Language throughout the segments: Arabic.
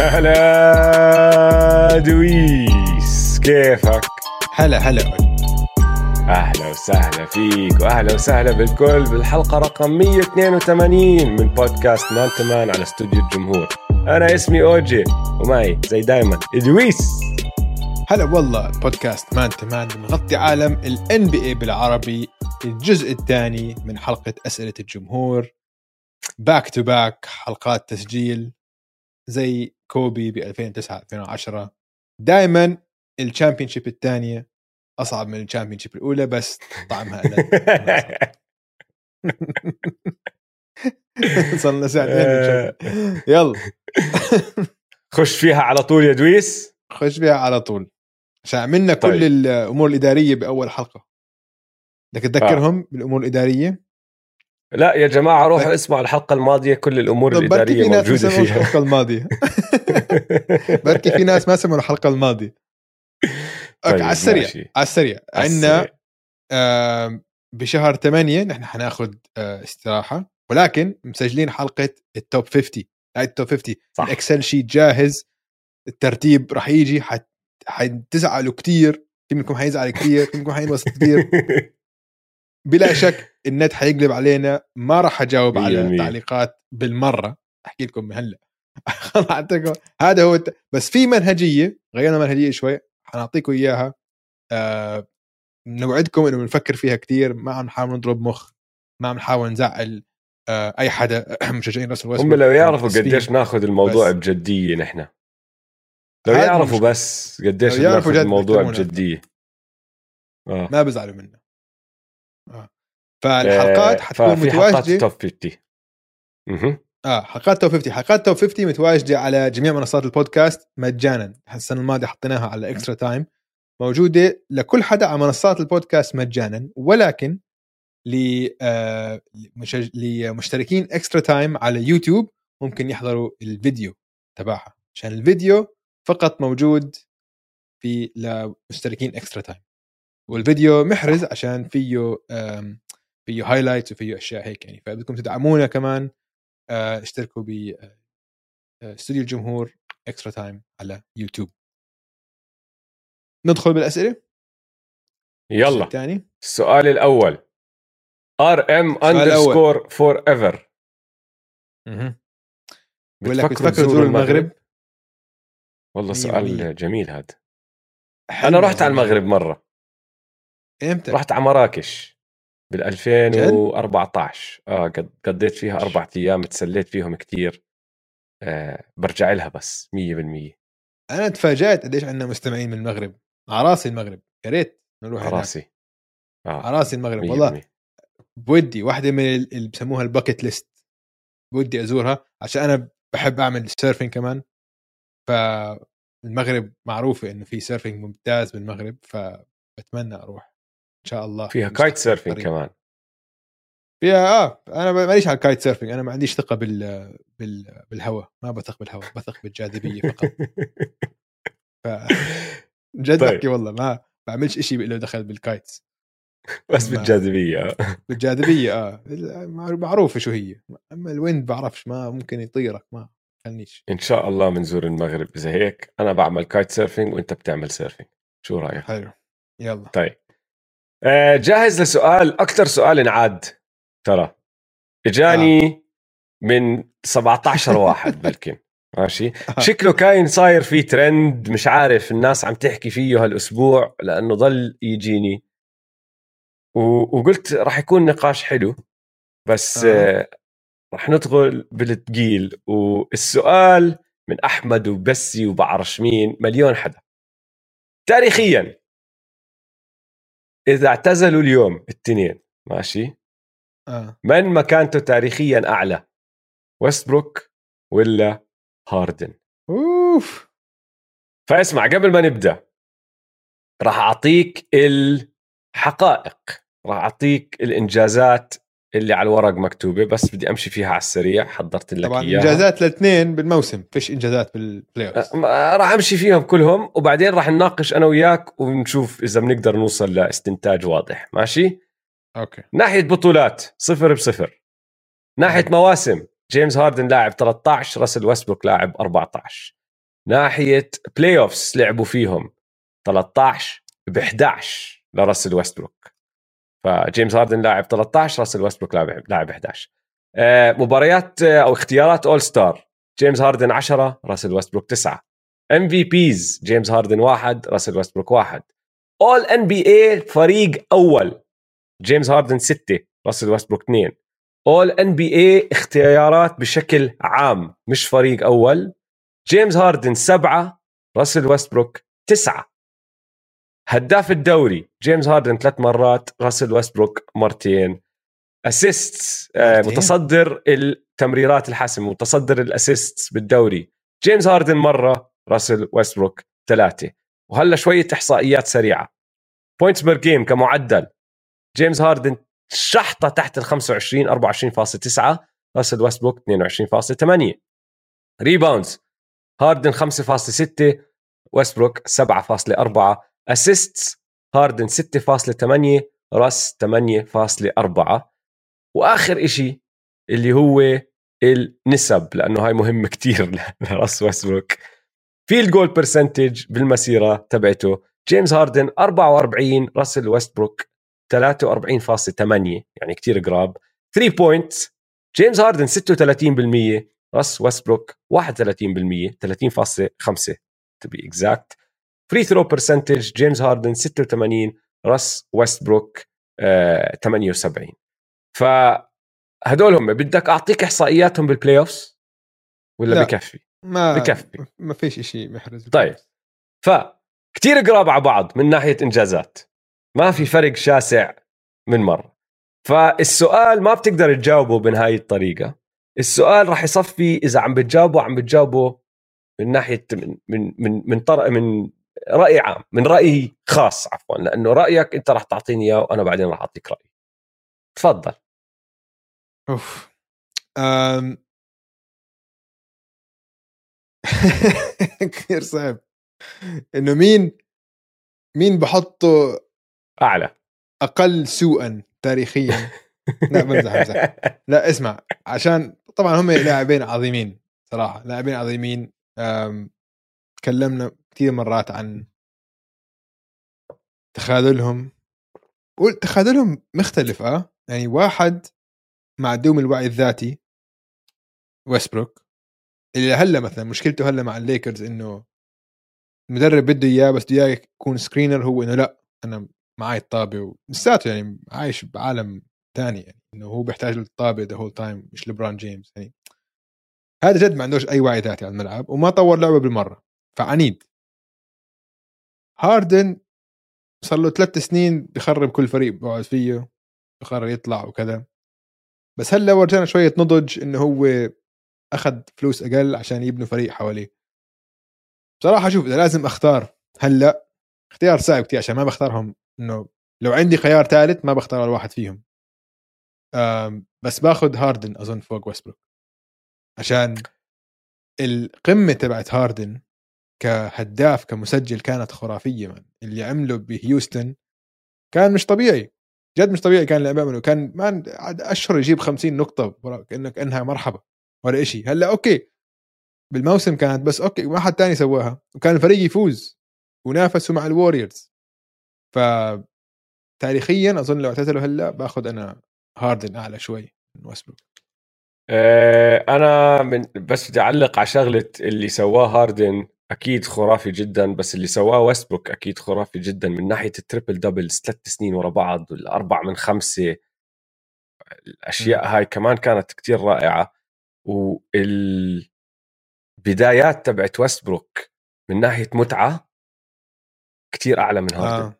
هلا دويس كيفك؟ هلا هلا. أهلا وسهلا فيك وأهلا وسهلا بالكل بالحلقة رقم 182 من بودكاست Man to Man على استوديو الجمهور. أنا اسمي أوجي ومعي زي دايما إدويس. هلا والله بودكاست Man to Man بنغطي عالم ال NBA بالعربي الجزء الثاني من حلقة أسئلة الجمهور. back to back حلقات تسجيل زي كوبي ب 2009 2010 دائما ال championship الثانية أصعب من ال championship الأولى بس طعمها. صرنا ساعتين يلا. خش فيها على طول يا دويس. خش فيها على طول. عشان عملنا طيب. كل الأمور الإدارية بأول حلقة. بدك تذكرهم بالأمور الإدارية؟ لا يا جماعة روحوا اسمعوا الحلقة الماضية كل الأمور الإدارية في ناس ما موجوده فيها. الحلقة الماضية. بركي في ناس ما سمعوا الحلقة الماضية. طيب، على السريع ماشي. على السريع. عندنا. آم، بشهر 8 نحن حناخذ آه، استراحة ولكن مسجلين حلقة ال top 50 هاي ال top 50 صح. ال Excel sheet جاهز الترتيب راح يجي حت... حتزعلوا كثير في منكم حيزعل كثير في منكم حينبسط كثير بلا شك النت حيقلب علينا ما راح أجاوب على بالمية. تعليقات بالمرة أحكي لكم من هلأ. هذا هو الت... بس في منهجية غيرنا منهجية شوي حنعطيكم إياها آه... نوعدكم إنه بنفكر فيها كثير ما عم نحاول نضرب مخ ما عم نحاول نزعل آه... أي حدا مشجعين راسل هم لو يعرفوا. قديش ناخذ الموضوع بس. بجدية نحن لو يعرفوا المشكلة. بس قديش جد الموضوع. بجدية آه ما بزعلوا منا آه. فالحلقات آه، حتكون متواجدة top 50 مهم. آه حلقات top 50 حلقات top 50 متواجدة على جميع منصات البودكاست مجانا. السنة الماضية حطيناها على Extra Time موجودة لكل حدا على منصات البودكاست مجانا. ولكن آه، لمشتركين Extra Time على يوتيوب ممكن يحضروا الفيديو تبعها. عشان الفيديو فقط موجود في لمشتركين Extra Time والفيديو محرز عشان فيه فيه highlights وفيه أشياء هيك يعني. فبدكم تدعمونا كمان آه، اشتركوا ب آه، آه، استوديو الجمهور Extra Time على يوتيوب. ندخل بالأسئلة؟ يلا. الثاني. السؤال الأول. RM underscore forever بقول لك بتفكروا تزوروا المغرب؟ والله مية سؤال. جميل هذا. أنا رحت على والله. المغرب مرة. إمتى؟ رحت على مراكش بال 2014 آه قضيت فيها أربع أيام تسليت فيهم كتير. آه برجع لها بس 100% أنا تفاجأت قديش عندنا مستمعين من المغرب. على راسي المغرب. يا ريت نروح هناك. رأسي. على راسي المغرب. 100% والله بودي واحدة من ال- اللي بسموها ال bucket list بودي أزورها عشان أنا بحب أعمل surfing كمان. فالمغرب معروفة إنه في surfing ممتاز بالمغرب فبتمنى أروح. شاء الله فيها في kite surfing قريب. كمان. فيها آه أنا ماليش على ال kite surfing أنا ما عنديش ثقة بال بال بالهواء ما بثق بالهواء بثق بالجاذبية فقط. ف جد طيب. بحكي والله ما بعملش إشي له دخل بال kites. بس بالجاذبية آه. بالجاذبية آه. معروفة شو هي. أما ال wind بعرفش ما ممكن يطيرك ما خلنيش. إن شاء الله بنزور المغرب إذا هيك أنا بعمل kite surfing وأنت بتعمل surfing. شو رأيك؟ حلو. يلا. طيب. آه، جاهز لسؤال أكثر سؤال انعاد ترى. إجاني من 17 واحد بلكن ماشي. شكله كاين صاير في ترند مش عارف الناس عم تحكي فيه هالأسبوع لأنه ضل يجيني. و- وقلت راح يكون نقاش حلو بس آه. آه. راح ندخل بالثقيل والسؤال من أحمد وبسي وبعرش مين مليون حدا. تاريخيا. إذا اعتزلوا اليوم الاثنين ماشي؟ آه. من مكانته تاريخيا أعلى ويستبروك ولا هاردن أوف. فاسمع قبل ما نبدأ راح أعطيك الحقائق راح أعطيك الإنجازات اللي على الورق مكتوبة بس بدي أمشي فيها على السريع حضرت لك طبعا إياها. إنجازات الاثنين بالموسم فيش إنجازات بال playoff أه، راح أمشي فيهم كلهم وبعدين راح نناقش أنا وياك ونشوف إذا بنقدر نوصل لاستنتاج واضح. ماشي؟ okay. ناحية بطولات صفر بصفر. ناحية مواسم جيمس هاردن لاعب 13 راسل ويستبروك لاعب 14 ناحية playoffs لعبوا فيهم 13 ب 11 لراسل ويستبروك فجيمس هاردن لاعب 13 راسل ويستبروك لاعب لاعب 11 آه، مباريات آه، أو اختيارات All-Star جيمس هاردن 10 راسل ويستبروك 9 MVPs جيمس هاردن واحد راسل ويستبروك واحد. All-NBA فريق أول. جيمس هاردن 6 راسل ويستبروك 2 All-NBA اختيارات بشكل عام مش فريق أول. جيمس هاردن سبعة راسل ويستبروك تسعة. هداف الدوري جيمس هاردن ثلاث مرات راسل ويستبروك مرتين. assist آه متصدر التمريرات الحاسمة متصدر ال assist بالدوري. جيمس هاردن مرة راسل ويستبروك ثلاثة. وهلا شوية إحصائيات سريعة. points per game كمعدل. جيمس هاردن شحطة تحت ال 25 24.9 راسل ويستبروك 22.8 rebounds هاردن 5.6 ويستبروك 7.4 assists هاردن 6.8 راس 8.4 وآخر إشي اللي هو النسب لأنه هاي مهم كتير لراس ويستبروك field goal percentage بالمسيرة تبعته جيمس هاردن 44 راسل ويستبروك 43.8 يعني كتير قراب 3 point جيمس هاردن 36% راس ويستبروك 31% 30.5 to be exact. free throw percentage جيمس هاردن 86 راس ويستبروك 78 فهدول هم. بدك أعطيك إحصائياتهم بال playoffs ولا لا. بكفي؟ ما بكفي. ما فيش شيء محرز طيب. ف كثير قراب على بعض من ناحية إنجازات. ما في فرق شاسع من مرة. فالسؤال ما بتقدر تجاوبه بهاي الطريقة. السؤال راح يصفي إذا عم بتجاوبه عم بتجاوبه من ناحية من من من من, طر... من رأي عام من راي خاص عفوا لأنه رأيك أنت راح تعطيني إياه وأنا بعدين راح أعطيك رأيي. تفضل. أوف. أم... كثير صعب. إنه مين مين بحطه أعلى. أقل سوءا تاريخيا؟ لا بمزح بمزح لا اسمع عشان طبعا هم لاعبين عظيمين صراحة لاعبين عظيمين. تكلمنا كثير مرات عن تخاذلهم. تخاذلهم مختلف آه. يعني واحد معدوم الوعي الذاتي ويسبروك اللي هلأ مثلا مشكلته هلأ مع الليكرز إنه المدرب بده إياه بس بده اياه يكون screener هو إنه لأ أنا معي الطابة ولساته يعني عايش بعالم ثاني يعني إنه هو بيحتاج للطابة the whole time مش لبران جيمس يعني. هذا جد ما عندوش أي وعي ذاتي على الملعب وما طور لعبه بالمرة فعنيد. هاردن صار له ثلاث سنين بخرب كل فريق بقعد فيه بقرر يطلع وكذا. بس هلا ورجانا شوية نضج إنه هو أخذ فلوس أقل عشان يبنوا فريق حواليه. بصراحة شوف إذا لازم أختار هلا اختيار صعب كثير عشان ما بختارهم إنه لو عندي خيار ثالث ما بختار الواحد فيهم. بس باخذ هاردن أظن فوق ويسبروك عشان القمه تبعت هاردن كهداف كمسجل كانت خرافية من اللي عمله بهيوستن كان مش طبيعي جد مش طبيعي كان اللي عمله كان ما أسهل يجيب 50 نقطة كأنك إنها مرحبا ولا شيء هلأ okay بالموسم كانت بس okay ما حد تاني سواها وكان الفريق يفوز ونافسوا مع ال Warriors. ف تاريخيا أظن لو اعتزلوا هلأ بأخذ أنا هاردن أعلى شوي من ويسبروك آه، أنا من بس بدي أعلق على شغلة اللي سواه هاردن أكيد خرافي جدا بس اللي سواه ويستبروك أكيد خرافي جدا. من ناحية ال triple doubles ثلاث سنين ورا بعض والاربع من خمسة الأشياء هاي كمان كانت كتير رائعة. والبدايات تبعت ويستبروك من ناحية متعة كتير أعلى من هاردن. آه.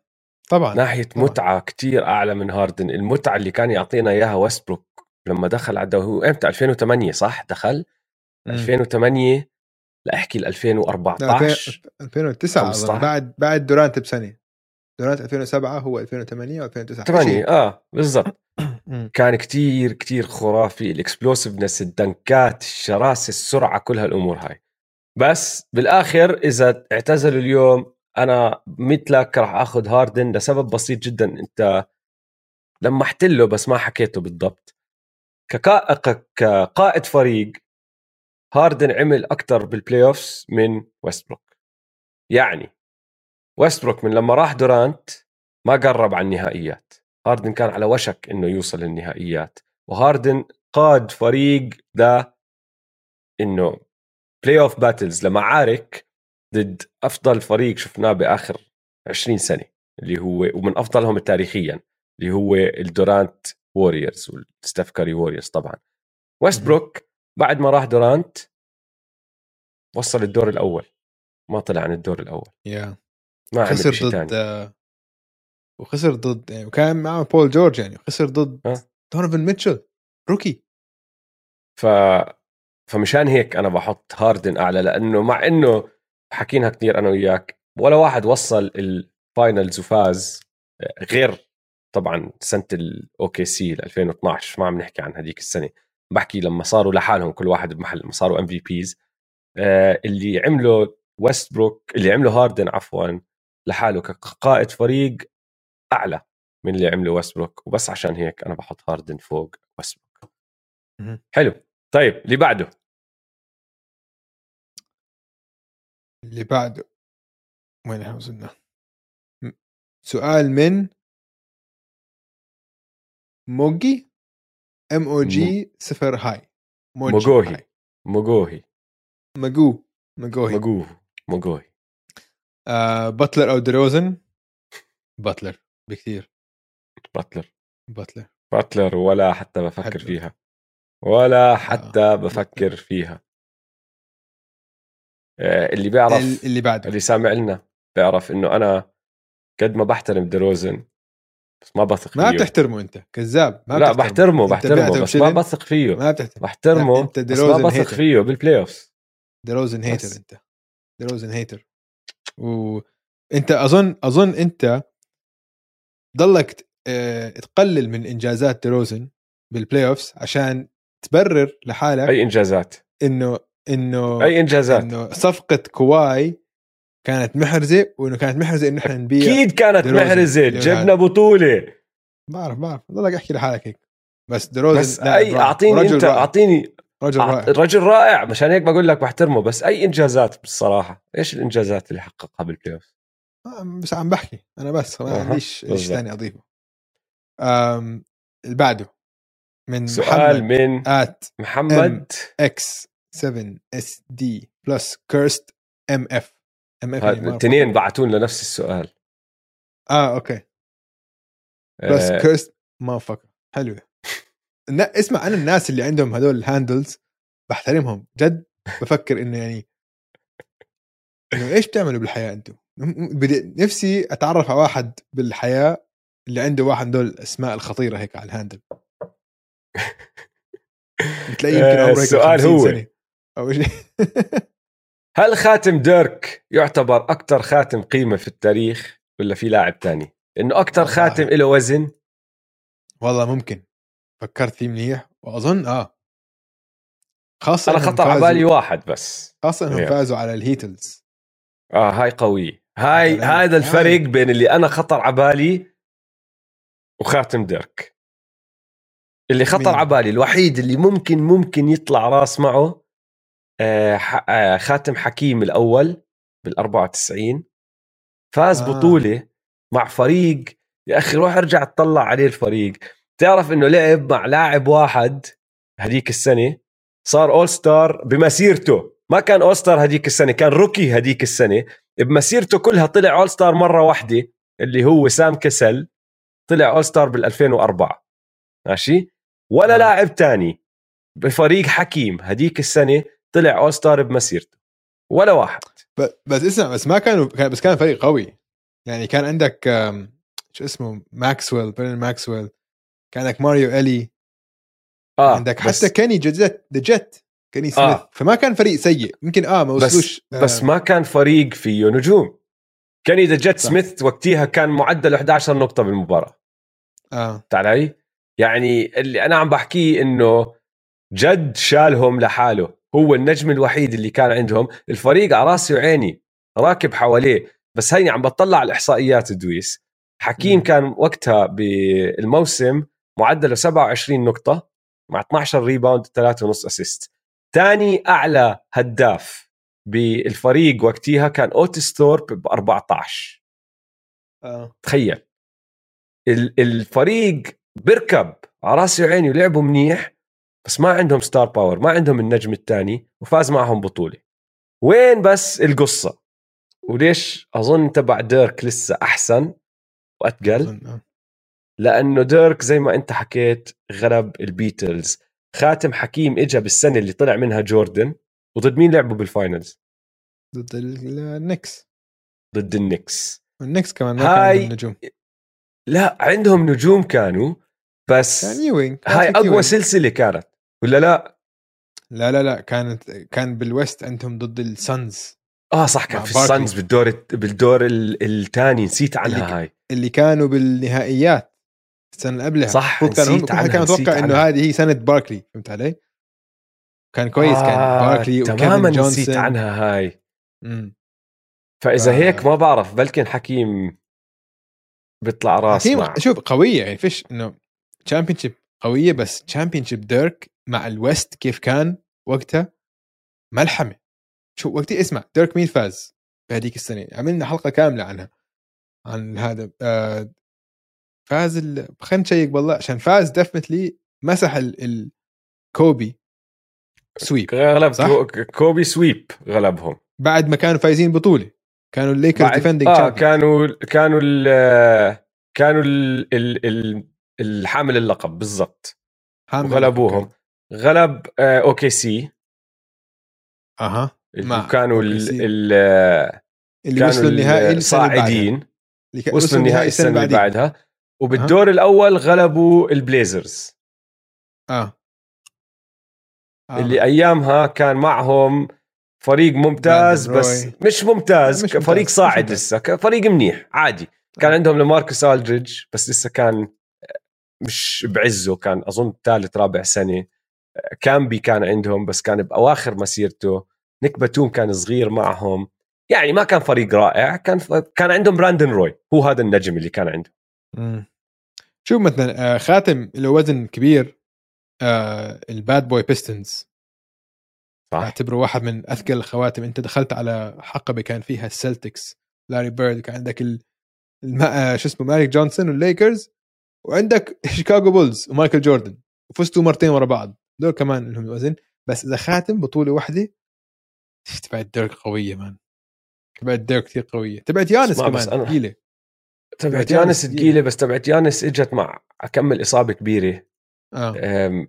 طبعا ناحية طبعا. متعة كتير أعلى من هاردن. المتعة اللي كان يعطينا إياها ويستبروك لما دخل على هو إمتى؟ 2008 صح؟ دخل؟ م. 2008 لاحكي ل 2014 2009 بعد بعد دورانت بسنة. دورانت 2007 هو 2008 و2009 8 آه بالضبط. كان كتير كتير خرافي. ال explosiveness الدنكات الشراسة السرعة كل هالأمور هاي. بس بالآخر إذا اعتزلوا اليوم أنا مثلك راح آخذ هاردن لسبب بسيط جدا. أنت لما له بس ما حكيته بالضبط. كقائد فريق هاردن عمل أكثر بال playoffs من ويستبروك يعني ويستبروك من لما راح دورانت ما قرب على النهائيات. هاردن كان على وشك إنه يوصل للنهائيات. وهاردن قاد فريق ده إنه playoff battles لمعارك ضد أفضل فريق شفناه بآخر 20 سنة اللي هو ومن أفضلهم تاريخيا اللي هو ال Durant Warriors وال Steph Curry Warriors طبعا. ويستبروك بعد ما راح دورانت وصل الدور الأول. ما طلع عن الدور الأول. يا ما عمل خسر شيء ضد ثاني. آه، وخسر ضد يعني وكان معه بول جورج يعني وخسر ضد أه. دونوفان ميتشل rookie. ف فمشان هيك أنا بحط هاردن أعلى لأنه مع إنه حكيناها كثير أنا وياك ولا واحد وصل ال finals وفاز غير طبعا سنة ال OKC 2012 ما عم نحكي عن هذيك السنة. بحكي لما صاروا لحالهم كل واحد بمحل لما صاروا MVPs اللي عمله ويستبروك اللي عمله هاردن عفوا لحاله كقائد فريق أعلى من اللي عمله ويستبروك وبس عشان هيك أنا بحط هاردن فوق ويستبروك مهم. حلو. طيب اللي بعده؟ اللي بعده. وين إحنا وصلنا؟ سؤال من؟ موجي؟ ام أو جي صفر هاي. موجوهي. موجوهي مجو مجوهي مجوه موجوهي آه باتلر أو دروزن باتلر بكثير. باتلر باتلر باتلر ولا حتى بفكر حتى. فيها. ولا حتى بفكر فيها. آه، اللي بيعرف ال- اللي بعده. اللي سامع لنا بيعرف إنه أنا قد ما بحترم دروزن بس ما بثق فيه. ما بتحترمه انت كذاب ما لا بحترمه بحترمه بس ما بثق فيه. ما بتحترم بحترمه لا، أنت بس ما بثق. فيه بالبلاي اوفز دروزن hater بس. انت. دروزن هيتر. وانت اظن اظن انت ضلك آه، تقلل من انجازات دروزن بال playoffs عشان تبرر لحالك أي إنجازات؟ إنه إنه أي إنجازات؟ إنه صفقة كواي كانت محرزة وإنه كانت محرزة إنه إحنا نبيع أكيد كانت. محرزة. جبنا بطولة. بعرف بعرف. ضلك أحكي لحالك هيك. بس دروزن بس أي. أعطيني أنت رائع. أعطيني رجل رائع. رجل رائع. مشان هيك بقول لك بحترمه. بس أي إنجازات بالصراحة؟ إيش الإنجازات اللي حققها بال playoff آه، بس عم بحكي. أنا بس ما عنديش شيء بالضبط. ثاني أضيفه. اللي بعده. من سؤال محمد من at محمد. إكس 7 اس دي بلس كيرست ام اف الاثنين بعتون لنفس السؤال. آه أوكي. بلس آه، كيرست ما فكر النا- اسمع أنا الناس اللي عندهم هدول الهاندلز بحترمهم. جد بفكر إنه يعني إنه إيش بتعملوا بالحياة أنتم؟ نفسي أتعرف على واحد بالحياة اللي عنده واحد من دول الأسماء الخطيرة هيك على الهاندل. بتلاقيه يمكن آه، عمره هيك السؤال 50 هو. سنة أو شيء هل خاتم ديرك يعتبر أكثر خاتم قيمة في التاريخ ولا في لاعب تاني إنه أكثر. خاتم له وزن والله ممكن فكرت فيه منيح وأظن آه خاصة أنا خطر على بالي واحد بس خاصة إنهم. فازوا على الهيتلز آه هاي قوية هاي. هذا الفرق. بين اللي أنا خطر على بالي وخاتم ديرك اللي خطر؟ على بالي الوحيد اللي ممكن ممكن يطلع راس معه خاتم حكيم الأول بال 94 فاز آه. آه. بطولة مع فريق يا أخي روح ارجع تطلع عليه الفريق تعرف إنه لعب مع لاعب واحد هديك السنة صار all-star بمسيرته ما كان all-star هديك السنة كان rookie هديك السنة بمسيرته كلها طلع all-star مرة واحدة اللي هو سام كسل طلع اول ستار بال 2004 ماشي ولا آه. آه. لاعب تاني بفريق حكيم هديك السنة طلع اول ستار بمسيرته. ولا واحد. بس اسمع بس ما كانوا كان بس كان فريق قوي. يعني كان عندك شو اسمه؟ ماكسويل برين ماكسويل كان عندك ماريو الي آه عندك حتى كاني جت ذا جت كاني سميث آه. فما كان فريق سيء. يمكن آه ما وصلوش بس بس ما كان فريق فيه نجوم. كان the Jet صح. سميث وقتها كان معدل 11 نقطة بالمباراة. آه. علي؟ يعني اللي أنا عم بحكيه إنه جد شالهم لحاله. هو النجم الوحيد اللي كان عندهم. الفريق على راسي وعيني راكب حواليه بس هيني عم بطلع على الاحصائيات دويس. حكيم. كان وقتها بالموسم معدله 27 نقطة مع 12 rebound 3.5 assist ثاني أعلى هداف بالفريق وقتها كان اوتس ثورب ب 14 آه. تخيل. ال- الفريق بركب على راسي وعيني ولعبوا منيح. بس ما عندهم star power ما عندهم النجم الثاني وفاز معهم بطولة. وين بس القصة؟ وليش أظن تبع ديرك لسه أحسن وأتقل؟ آه. لأنه ديرك زي ما أنت حكيت غلب ال Heatles. خاتم حكيم اجى بالسنة اللي طلع منها جوردن وضد مين لعبوا بال finals ضد ال- Knicks ضد ال Knicks ال Knicks كمان ما هاي- كان عندهم نجوم. لا عندهم نجوم كانوا بس كان يوينج كان هاي أقوى يوينج. سلسلة كانت ولا لا لا لا لا كانت كان بال West عندهم ضد ال Suns آه صح كان في. ال Suns بالدور بالدور الثاني نسيت اللي عنها هاي اللي كانوا بالنهائيات السنة اللي قبلها صح، هم نسيت عنها، كان متوقع إنه. هذه هي سنه باركلي فهمت علي؟ كان كويس كان آه، باركلي تماما نسيت عنها هاي مم. فإذا ف- هيك ما بعرف بلكن حكيم بيطلع راس حكيم مع شوف قوية يعني فيش إنه championship قوية بس championship ديرك مع ال West كيف كان وقتها؟ ملحمة. شو وقتها؟ اسمع ديرك مين فاز بهذيك السنة؟ عملنا حلقة كاملة عنها عن هذا آه فاز ال... خلينا نشيك والله عشان فاز definitely مسح ال... ال... كوبي sweep غلب صح؟ كو- كوبي sweep غلبهم. بعد ما كانوا فايزين بطولة كانوا ال Lakers defending آه كانوا كانوا ال كانوا ال ال ال الحامل اللقب بالضبط وغلبوهم غلب آه، okay see أها مع وكانوا ال اللي كانوا وصلوا النهائي. الصاعدين وصلوا النهائي السنة اللي. بعدها وبالدور الأول غلبوا البليزرز آه, آه. اللي أيامها كان معهم فريق ممتاز بس. مش ممتاز مش فريق صاعد ممتاز. لسه فريق منيح عادي كان آه. عندهم لماركوس ألدريدج بس لسه كان مش بعزه كان أظن ثالث رابع سنة. كامبي كان عندهم بس كان بأواخر مسيرته. نيك باتوم كان صغير معهم. يعني ما كان فريق رائع كان ف... كان عندهم براندن روي. هو هذا النجم اللي كان عنده مم. شوف مثلا آه، خاتم له وزن كبير آه ال Bad Boy Pistons صح. أعتبره واحد من أثقل الخواتم. أنت دخلت على حقبة كان فيها ال Celtics لاري بيرد كان عندك ال... الم... آه شو اسمه ماجيك جونسون والليكرز. وعندك Chicago Bulls ومايكل جوردن وفزتوا مرتين ورا بعض. دول كمان لهم وزن بس إذا خاتم بطولة واحدة تبعت ديرك قوية man. تبعت ديرك كثير قوية. تبعت يانس كمان ثقيله تبعت يانس. ثقيله بس تبعت يانس إجت مع كمل إصابة كبيرة. أم،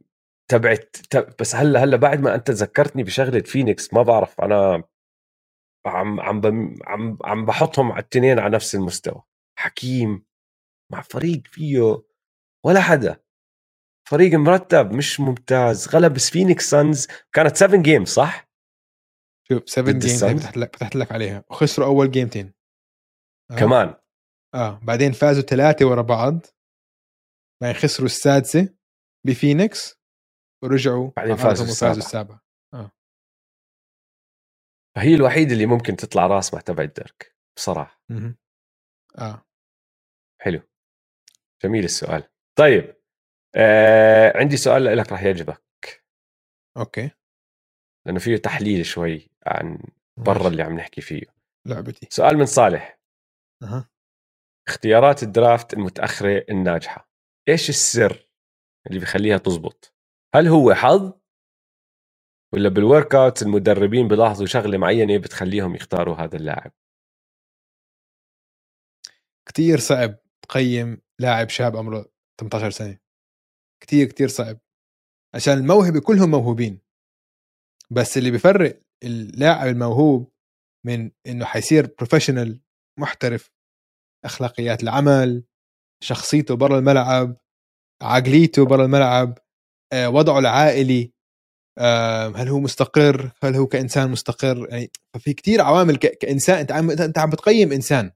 تبعت تب- بس هلا هلأ بعد ما أنت ذكرتني بشغلة فينيكس ما بعرف. أنا عم عم بم- عم عم بحطهم على التنين على نفس المستوى. حكيم مع فريق فيه ولا حدا. فريق مرتب مش ممتاز. غلب فينيكس Suns كانت 7 game صح؟ شوف 7 ضد game. فتحت لك فتحت لك عليها. وخسروا أول جيمتين آه. كمان. آه. بعدين فازوا ثلاثة ورا بعض. بعدين خسروا السادسة بفينيكس ورجعوا بعدين فازوا السابعة. السابعة. فهي الوحيدة اللي ممكن تطلع راس مع تبع ديرك بصراحة. مهم. آه. حلو. جميل السؤال. طيب آه عندي سؤال لك راح يعجبك. أوكي. لأنه فيه تحليل شوي عن برا. اللي عم نحكي فيه. لعبتي. سؤال من صالح. أها. اختيارات الدرافت المتأخرة الناجحة. إيش السر اللي بيخليها تزبط؟ هل هو حظ؟ ولا بال workout المدربين بيلاحظوا شغلة معينة بتخليهم يختاروا هذا اللاعب؟ كتير صعب تقيم لاعب شاب عمره 18 سنة. كتير كتير صعب. عشان الموهبة كلهم موهوبين. بس اللي بيفرق اللاعب الموهوب من إنه حيصير professional محترف أخلاقيات العمل شخصيته برا الملعب عقليته برا الملعب آه، وضعه العائلي آه، هل هو مستقر؟ هل هو كإنسان مستقر؟ يعني ففي كتير عوامل كإنسان أنت عم أنت عم بتقيم إنسان.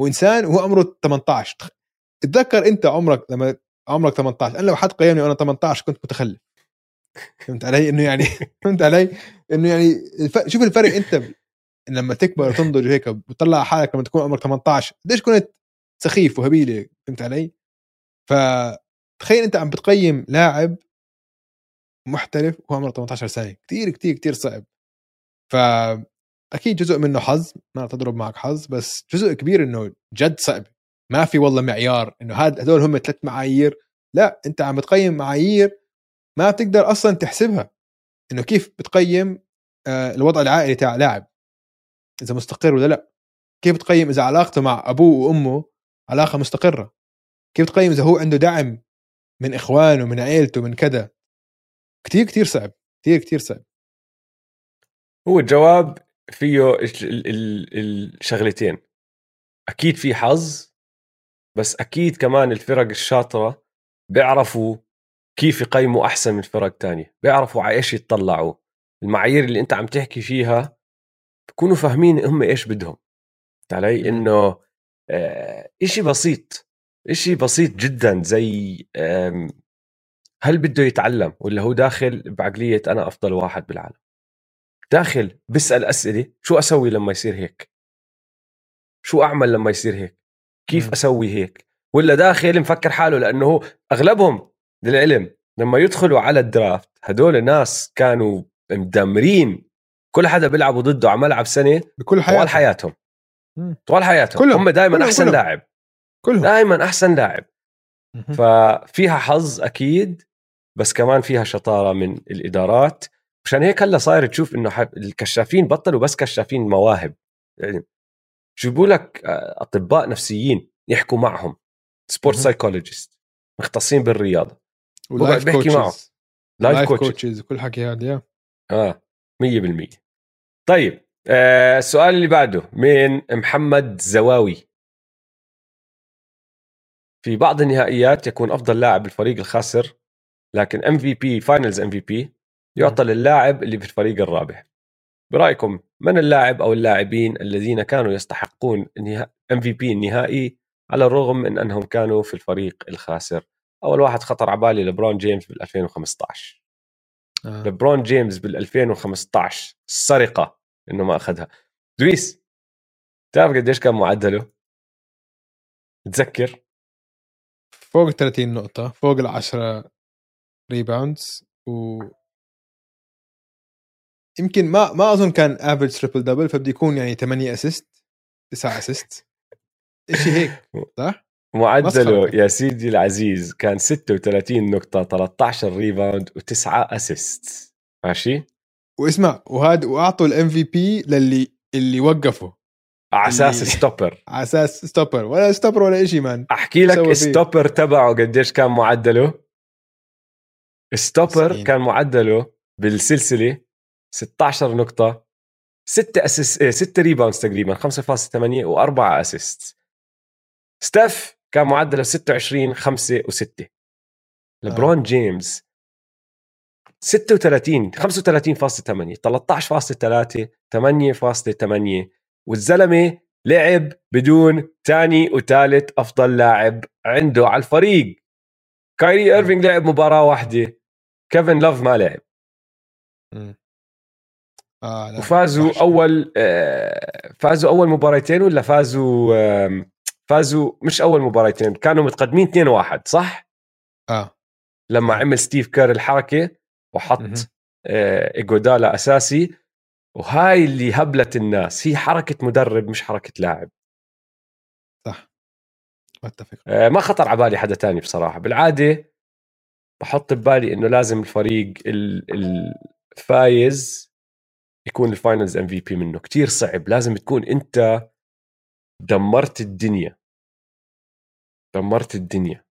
وإنسان وهو عمره 18 تتذكر انت عمرك لما عمرك 18 أنا لو حد قيمني وأنا 18 كنت متخلف. فهمت علي؟ إنه يعني فهمت علي؟ إنه يعني الف... شوف الفرق انت ب- لما تكبر وتنضج وهيك بتطلع حالك لما تكون عمرك 18 قديش كنت سخيف وهبيله فهمت علي؟ فتخيل انت عم بتقيم لاعب محترف وهو عمره 18 سنة. كثير كثير كثير صعب. فأكيد جزء منه حظ ما تضرب معك حظ بس جزء كبير إنه جد صعب. ما في والله معيار إنه هاد هدول هم ثلاث معايير. لا أنت عم بتقيم معايير ما بتقدر أصلا تحسبها. إنه كيف بتقيم آه، الوضع العائلي تاع لاعب؟ إذا مستقر ولا لا؟ كيف تقيم إذا علاقته مع أبوه وأمه علاقة مستقرة؟ كيف تقيم إذا هو عنده دعم من إخوانه من عيلته من كذا؟ كتير كتير صعب كتير كتير صعب. هو الجواب فيه الشغلتين. أكيد في حظ بس أكيد كمان الفرق الشاطرة بيعرفوا كيف يقيموا أحسن من فرق تانية بيعرفوا على إيش يتطلعوا. المعايير اللي أنت عم تحكي فيها بكونوا فاهمين هم إيش بدهم. علي؟ إنه آه إشي بسيط إشي بسيط جدا زي هل بده يتعلم ولا هو داخل بعقلية أنا أفضل واحد بالعالم؟ داخل بسأل أسئلة شو أسوي لما يصير هيك؟ شو أعمل لما يصير هيك؟ كيف أسوي هيك؟ ولا داخل مفكر حاله لأنه هو للعلم لما يدخلوا على الدرافت هدول ناس كانوا مدمرين. كل حدا بيلعبوا ضده على ملعب سنة بكل حياتهم. طوال حياتهم طوال حياتهم. كلهم. هم دائما أحسن كلهم. لاعب. كلهم. دائما أحسن لاعب. ففيها حظ أكيد بس كمان فيها شطارة من الإدارات. مشان هيك هلأ صاير تشوف إنه الكشافين بطلوا بس كشافين مواهب. يعني جيبوا لك آه، أطباء نفسيين يحكوا معهم. sport psychologist مختصين بالرياضة. و life بيحكي معه life coaches وكل حكي هذا آه 100% طيب آه السؤال اللي بعده من محمد زواوي. في بعض النهائيات يكون أفضل لاعب الفريق الخاسر لكن ام في بي فاينلز ام في بي يعطى للاعب اللي في الفريق الرابح. برأيكم من اللاعب أو اللاعبين الذين كانوا يستحقون MVP النهائي على الرغم من أنهم كانوا في الفريق الخاسر أول واحد خطر على بالي لبرون جيمس بال 2015 آه. لبرون جيمس بال 2015 السرقه إنه ما أخذها دويس تعرف قديش كان معدله؟ تذكر فوق 30 نقطة فوق ال 10 rebounds و يمكن ما ما أظن كان average triple double فبده يكون يعني 8 assist 9 assist شيء هيك صح؟ معدله يا سيدي العزيز كان 36 نقطة 13 rebound و9 assist ماشي؟ واسمع وهذا وأعطوا ال MVP للي اللي وقفوا على أساس stopper على أساس stopper ولا stopper ولا شيء man أحكي لك stopper تبعه قديش كان معدله؟ stopper كان معدله بالسلسلة 16 نقطة 6 assist 6 rebounds تقريبا 5.8 و4 assist. ستيف كان معدله 26 5 و6 لبرون جيمس 36 35.8 13.3 8.8 والزلمة لعب بدون ثاني وثالث أفضل لاعب عنده على الفريق. كايري ايرفينج لعب مباراة واحدة كيفن لوف ما لعب. آه وفازوا وحش. أول آه فازوا أول مباراتين ولا فازوا آه فازوا مش أول مباراتين كانوا متقدمين 2-1 صح؟ آه. لما آه. عمل ستيف كير الحركة وحط آه إيجودالا أساسي وهاي اللي هبلت الناس. هي حركة مدرب مش حركة لاعب. صح. أتفق. آه ما خطر على بالي حدا تاني بصراحة. بالعادة بحط ببالي إنه لازم الفريق الفايز يكون ال Finals MVP منه. كتير صعب. لازم تكون أنت دمرت الدنيا. دمرت الدنيا.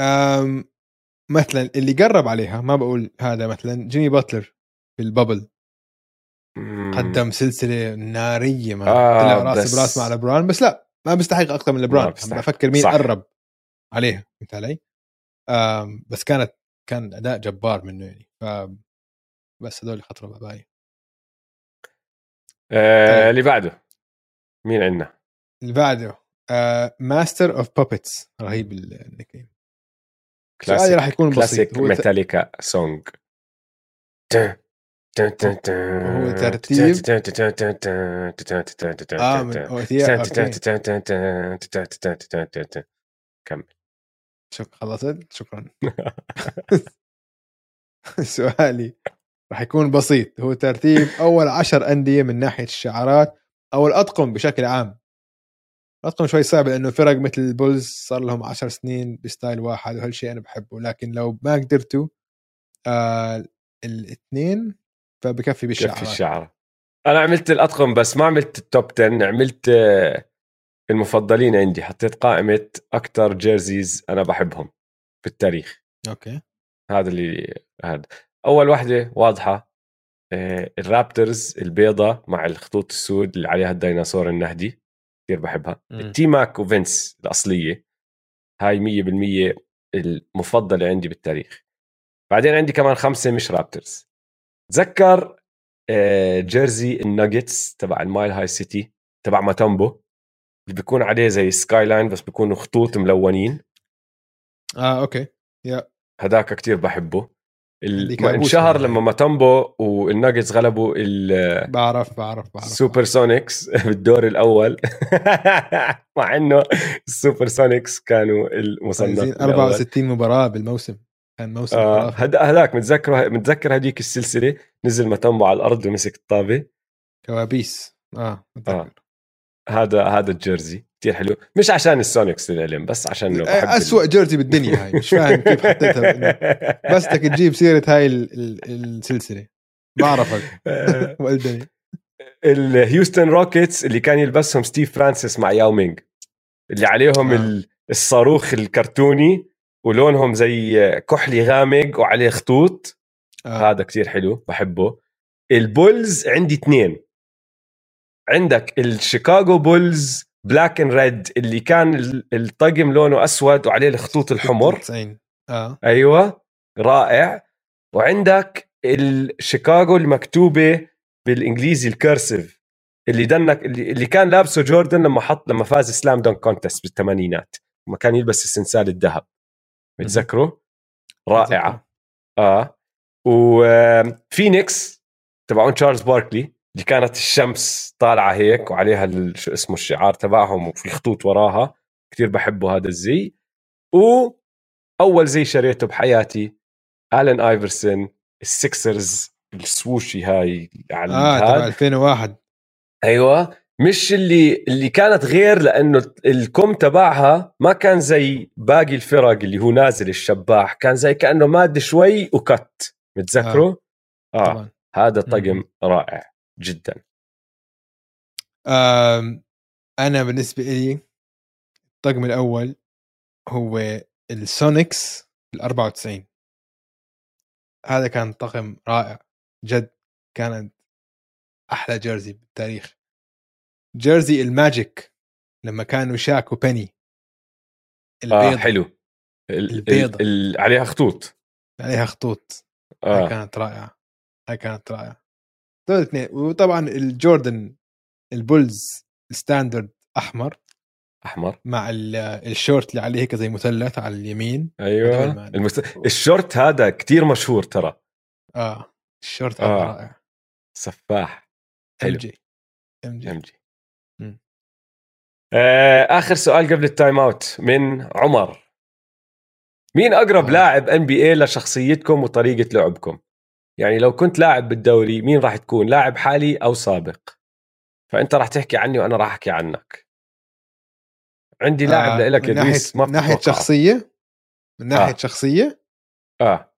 أم مثلا اللي قرب عليها ما بقول هذا مثلا جيمي باتلر في ال bubble قدم سلسلة نارية ما آه طلع رأس براس مع لبران بس لا ما بيستحق أكثر من لبران بفكر مين صح. قرب عليها فهمت علي؟ بس كانت كان أداء جبار منه يعني. ف بس هذول خطروا ببالي. آه طيب. اللي بعده مين عندنا؟ اللي بعده Master of Puppets رهيب ال nick سؤالي راح يكون classic Metallica song هو ترتيب آه كمل شكرا خلصت شكرا سؤالي راح يكون بسيط. هو ترتيب أول عشر أندية من ناحية الشعارات أو الأطقم بشكل عام. الأطقم شوي صعب لأنه فرق مثل البولز صار لهم عشر سنين ب style واحد وهالشيء أنا بحبه. لكن لو ما قدرتوا آه الاثنين فبكفي بالشعار بكفي الشعار أنا عملت الأطقم بس ما عملت ال top 10 عملت آه، المفضلين عندي. حطيت قائمة أكثر jerseys أنا بحبهم بالتاريخ okay. هذا اللي هذا. أول واحدة واضحة آه، الرابترز البيضة مع الخطوط السود اللي عليها الديناصور النهدي كثير بحبها. ال T-Mac وفينس الأصلية هاي 100% المفضلة عندي بالتاريخ. بعدين عندي كمان خمسة مش رابترز. تذكر آه، jersey الناجتس تبع ال Mile High City تبع ماتامبو اللي بيكون عليه زي skyline بس بيكونوا خطوط ملونين. آه okay. يا هداك كتير بحبه. انشهر لما ماتامبو والناجتس غلبوا ال بعرف بعرف بعرف. سوبر سونيكس بالدور الأول. مع إنه السوبر سونيكس كانوا المصنف 64 مباراة بالموسم. كان موسم آه هذاك متذكر متذكر هذيك السلسلة. نزل ماتامبو على الأرض ومسك الطابة. كوابيس. آه متذكر. آه. هذا هذا ال jersey. كثير حلو. مش عشان السونيكس للعلم بس عشان إنه بحب اسوء jersey بالدنيا هاي مش فاهم كيف حطيتها. بس بدك تجيب سيرة هاي السلسلة. بعرفك. وعندي الهيوستن روكيتس اللي كان يلبسهم ستيف فرانسيس مع ياو مينغ. اللي عليهم آه. الصاروخ الكرتوني ولونهم زي كحلي غامق وعليه خطوط. آه. هذا كتير حلو بحبه. البولز عندي اثنين عندك الشيكاغو بولز black and red اللي كان الطقم لونه أسود وعليه الخطوط الحمر. 90 آه. أيوه. رائع. وعندك الشيكاغو المكتوبة بالإنجليزي ال cursive اللي dunk اللي, اللي كان لابسه جوردن لما حط لما فاز slam dunk contest بالثمانينات. لما كان يلبس السنسال الذهب. متذكره رائعة. آه. وفينيكس تبعون تشارلز باركلي اللي كانت الشمس طالعة هيك وعليها شو اسمه الشعار تبعهم وفي خطوط وراها. كثير بحبه هذا الزي. واول زي شريته بحياتي الين آيفرسون السكسرز السوشي هاي على آه تبع 2001 أيوه. مش اللي اللي كانت غير لأنه الكم تبعها ما كان زي باقي الفرق اللي هو نازل الشباح. كان زي كأنه مادة شوي وكت. متذكره؟ آه, آه. هذا طقم رائع. جدا. أنا بالنسبة لي الطقم الأول هو السونيكس ال 94 هذا كان طقم رائع جد كانت أحلى jersey بالتاريخ. jersey الماجيك لما كانوا شاك وبيني البيض آه حلو. البيضة. ال... عليها خطوط. عليها خطوط. آه. هاي كانت رائعة. هاي كانت رائعة. دول الاثنين وطبعا الجوردن البولز standard أحمر. أحمر. مع الشورت اللي عليه هيك زي مثلث على اليمين. أيوه. المست... الشورت هذا كتير مشهور ترى. آه. الشورت هذا آه. رائع. سفاح. MJ. MJ, MJ. آه آخر سؤال قبل ال timeout. من عمر. مين أقرب آه. لاعب NBA لشخصيتكم وطريقة لعبكم؟ يعني لو كنت لاعب بالدوري مين راح تكون؟ لاعب حالي أو سابق؟ فأنت راح تحكي عني وأنا راح أحكي عنك. عندي لاعب آه لك يا ما من ناحية شخصية؟ من ناحية آه. شخصية؟ آه.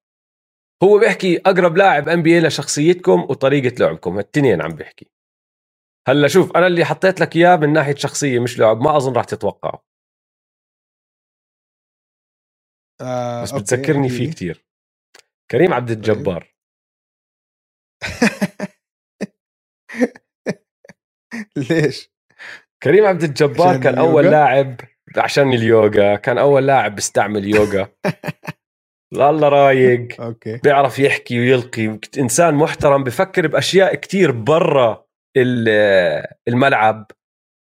هو بيحكي أقرب لاعب ام بي اي لشخصيتكم وطريقة لعبكم التنين عم بيحكي. هلأ شوف أنا اللي حطيت لك إياه من ناحية شخصية مش لعب ما أظن راح تتوقعه. آه، بس بتذكرني فيه كثير كريم عبد طيب. الجبار. ليش؟ كريم عبد الجبار كان أول لاعب عشان اليوغا كان أول لاعب بيستعمل يوغا. الله رايق. أوكي. بيعرف يحكي ويلقي. إنسان محترم بفكر بأشياء كتير برا الملعب.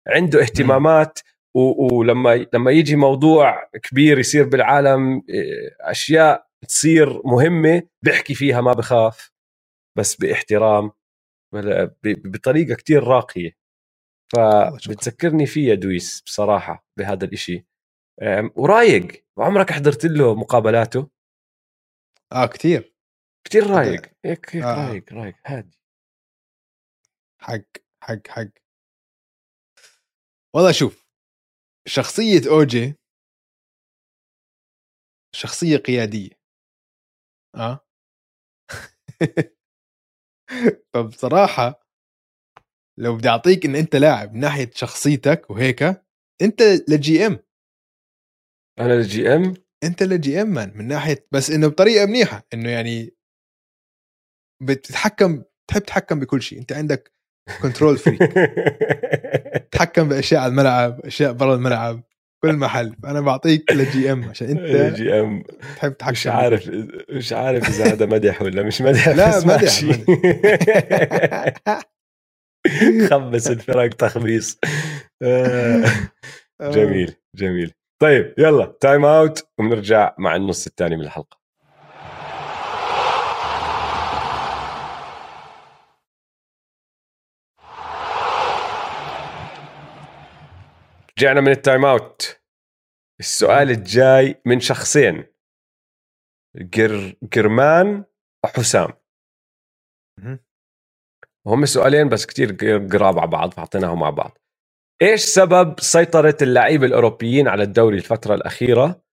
عنده اهتمامات. ولما لما يجي موضوع كبير يصير بالعالم آه، أشياء تصير مهمة بيحكي فيها ما بخاف. بس باحترام بطريقة كتير راقية. فبتذكرني فيه دويس بصراحة بهذا الإشي. ورايق. عمرك حضرت له مقابلاته؟ آه كثير كثير رايق. هيك هيك آه. رايق رايق. هادي. حق حق حق. والله شوف شخصية أوجي شخصية قيادية. آه. فبصراحة لو بدي أعطيك إن أنت لاعب من ناحية شخصيتك وهيك أنت ال GM أنا ال GM أنت ال GM man من ناحية بس إنه بطريقة منيحة إنه يعني بتتحكم تحب تتحكم بكل شيء أنت عندك control freak تتحكم بأشياء على الملعب أشياء برا الملعب. كل محل. فانا بعطيك ل GM عشان أنت ال GM تحب تتحكم مش عارف مش عارف إذا هذا مدح ولا مش مدح لا، مدح، ماشي. خبص الفرق تخبيص. آه، آه. جميل جميل. طيب يلا timeout وبنرجع مع النص الثاني من الحلقة. رجعنا من ال timeout السؤال الجاي من شخصين. قر... قرمان وحسام. وهم سؤالين بس كتير قراب على بعض فحطيناهم مع بعض. إيش سبب سيطرة اللعيبة الأوروبيين على الدوري الفترة الأخيرة؟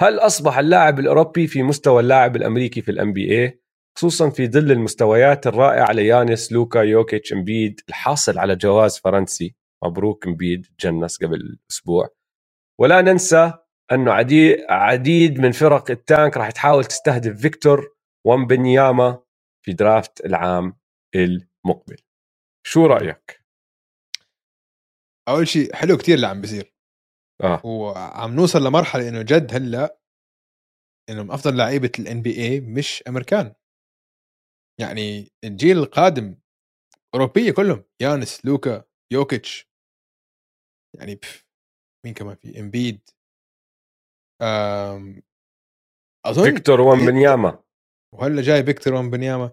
هل أصبح اللاعب الأوروبي في مستوى اللاعب الأمريكي في ال NBA خصوصا في ظل المستويات الرائعة ليانيس لوكا يوكيتش إمبيد الحاصل على جواز فرنسي. مبروك امبيد تجنس قبل أسبوع ولا ننسى أنه عديد, عديد من فرق ال tank راح تحاول تستهدف فيكتور ومبنياما في draft العام المقبل شو رأيك؟ أول شيء حلو كتير اللي عم بيصير آه. وعم نوصل لمرحلة إنه جد هلأ إنه من أفضل لعيبة ال NBA مش أمريكان يعني الجيل القادم أوروبية كلهم يانيس لوكا يوكيتش يعني بف مين كمان في؟ امبيد أم أظن فيكتور ومبنياما وهلأ جاي فيكتور ومبنياما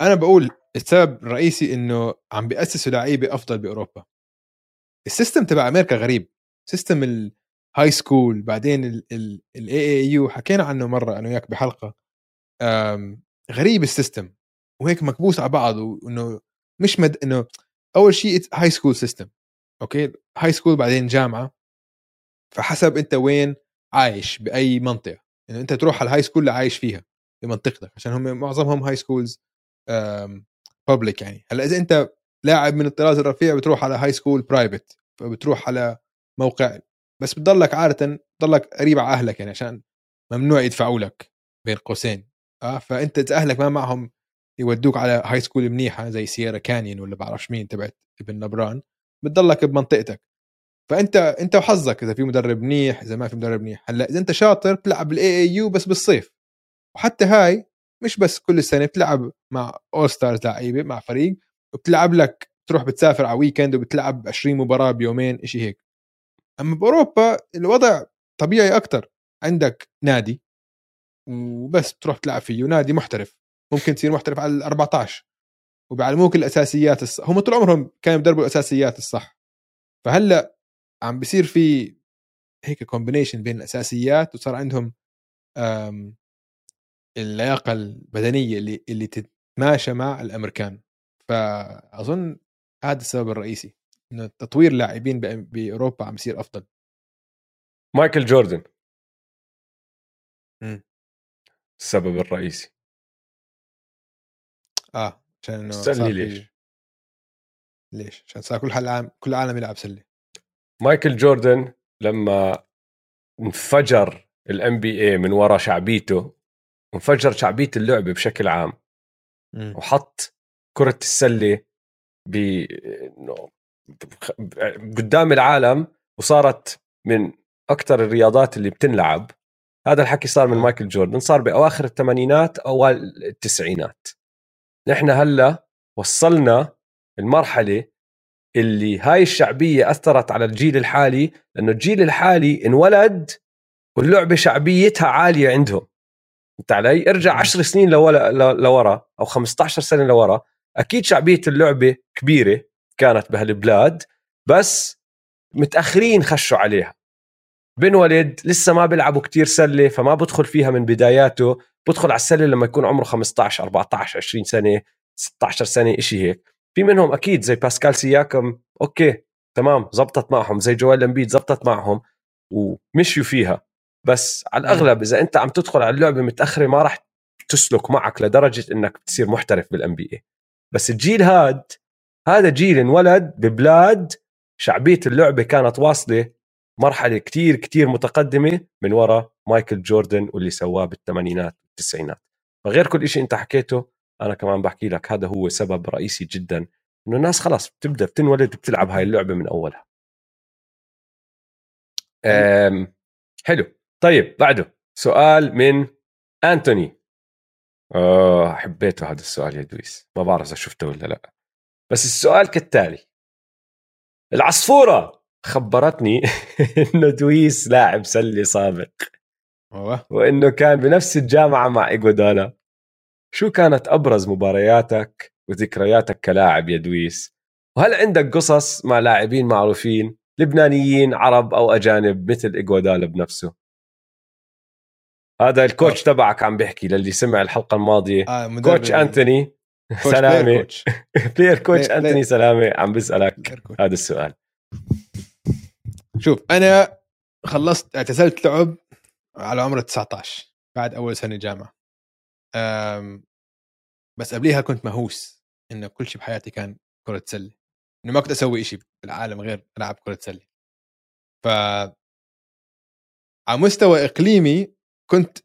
أنا بقول السبب الرئيسي إنه عم بيأسسوا لعيبة أفضل بأوروبا. ال system تبع أمريكا غريب. system ال high school بعدين ال AAU حكينا عنه مرة أنا وياك بحلقة. أم، غريب ال system. وهيك مكبوس على بعض وإنه مش مد إنه أول شيء high school system okay؟ high school بعدين جامعة. فحسب أنت وين عايش بأي منطقة. إنه أنت تروح على ال high school اللي عايش فيها بمنطقتك عشان هم معظمهم high schools public يعني. هلأ إذا أنت لاعب من الطراز الرفيع بتروح على high school private فبتروح على موقع. بس بتضلك عادة بتضلك قريب على أهلك يعني عشان ممنوع يدفعوا لك بين قوسين. آه؟ فأنت إذا أهلك ما معهم يودوك على high school منيحة زي سييرا كانيون ولا بعرفش مين تبعت ابن لبران بتضلك بمنطقتك. فأنت أنت وحظك إذا في مدرب منيح إذا ما في مدرب منيح. هلأ إذا أنت شاطر بتلعب بال AAU بس بالصيف. وحتى هاي مش بس كل سنه بتلعب مع all stars لعيبة مع فريق وبتلعب لك تروح بتسافر على weekend وبتلعب 20 مباراة بيومين شيء هيك. أما بأوروبا الوضع طبيعي أكتر. عندك نادي وبس بتروح تلعب فيه نادي محترف. ممكن تصير محترف على ال 14 وبيعلموك الأساسيات الصح هم طول عمرهم كانوا بيدربوا الأساسيات الصح. فهلأ عم بيصير في هيك كومبينيشن بين الأساسيات وصار عندهم اللياقة البدنية اللي اللي تتماشى مع الأمريكان. فأظن هذا السبب الرئيسي إنه تطوير لاعبين بأوروبا عم يصير أفضل. مايكل جوردن. مم. السبب الرئيسي. آه. عشان انه ليش. ليش؟ عشان صار كل العالم كل العالم يلعب سلة مايكل جوردن لما انفجر ال NBA من وراء شعبيته وانفجر شعبية اللعبه بشكل عام مم. وحط كرة السلة ب قدام العالم وصارت من أكثر الرياضات اللي بتنلعب هذا الحكي صار من آه. مايكل جوردن صار بأواخر الثمانينات أوائل التسعينات نحن هلأ وصلنا المرحلة اللي هاي الشعبية أثرت على الجيل الحالي لأنه الجيل الحالي انولد واللعبة شعبيتها عالية عندهم. انت علي؟ ارجع مم. 10 سنين لورا لورا أو 15 سنة لورا أكيد شعبية اللعبة كبيرة كانت بهالبلاد بس متأخرين خشوا عليها. بنولد لسه ما بيلعبوا كتير سلة فما بدخل فيها من بداياته. بدخل على السلة لما يكون عمره 15 14 20 سنة 16 سنة إشي هيك. في منهم أكيد زي باسكال سياكم. أوكي تمام زبطت معهم. زي جوال أمبيد زبطت معهم ومشيوا فيها. بس على الأغلب إذا أنت عم تدخل على اللعبة متأخرة ما راح تسلك معك لدرجة إنك تصير محترف بال NBA بس الجيل هاد هذا جيل انولد ببلاد شعبية اللعبة كانت واصلة مرحلة كتير كتير متقدمة من وراء مايكل جوردن واللي سواه بالثمانينات والتسعينات. فغير كل شيء أنت حكيته أنا كمان بحكي لك هذا هو سبب رئيسي جدا إنه الناس خلاص بتبدأ بتنولد بتلعب هاي اللعبة من أولها. حلو. طيب بعده. سؤال من أنتوني. آه حبيته هذا السؤال يا دويس. ما بعرف إذا شفته ولا لا. بس السؤال كالتالي. العصفورة. خبرتني إنه دويس لاعب سله سابق. وإنه كان بنفس الجامعة مع ايجودالا شو كانت أبرز مبارياتك وذكرياتك كلاعب يا دويس وهل عندك قصص مع لاعبين معروفين لبنانيين عرب أو أجانب مثل ايجودالا بنفسه؟ هذا ال coach أوه. تبعك عم بيحكي للي سمع الحلقة الماضية. آه coach أنتوني. سلامه player coach أنتوني سلامه عم بسألك هذا السؤال. شوف أنا خلصت اعتزلت لعب على عمر 19 بعد أول سنة جامعة. بس قبليها كنت مهووس إنه كل شيء بحياتي كان كرة سله إنه ما كنت أسوي شيء بالعالم غير ألعب كرة سله ف على مستوى إقليمي كنت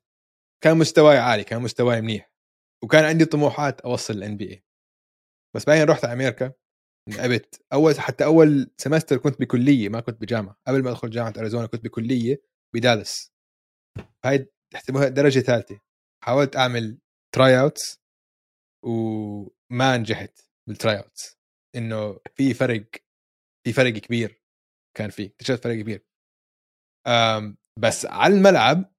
كان مستواي عالي كان مستواي منيح وكان عندي طموحات أوصل ال NBA بس بعدين رحت على أمريكا. لعبت أول حتى أول semester كنت بكلية ما كنت بجامعة. قبل ما أدخل جامعة أريزونا كنت بكلية بدالس. هاي تحسبوها درجة ثالثة. حاولت أعمل tryouts وما نجحت بال tryouts إنه في فرق في فرق كبير كان في اكتشفت فرق كبير. بس على الملعب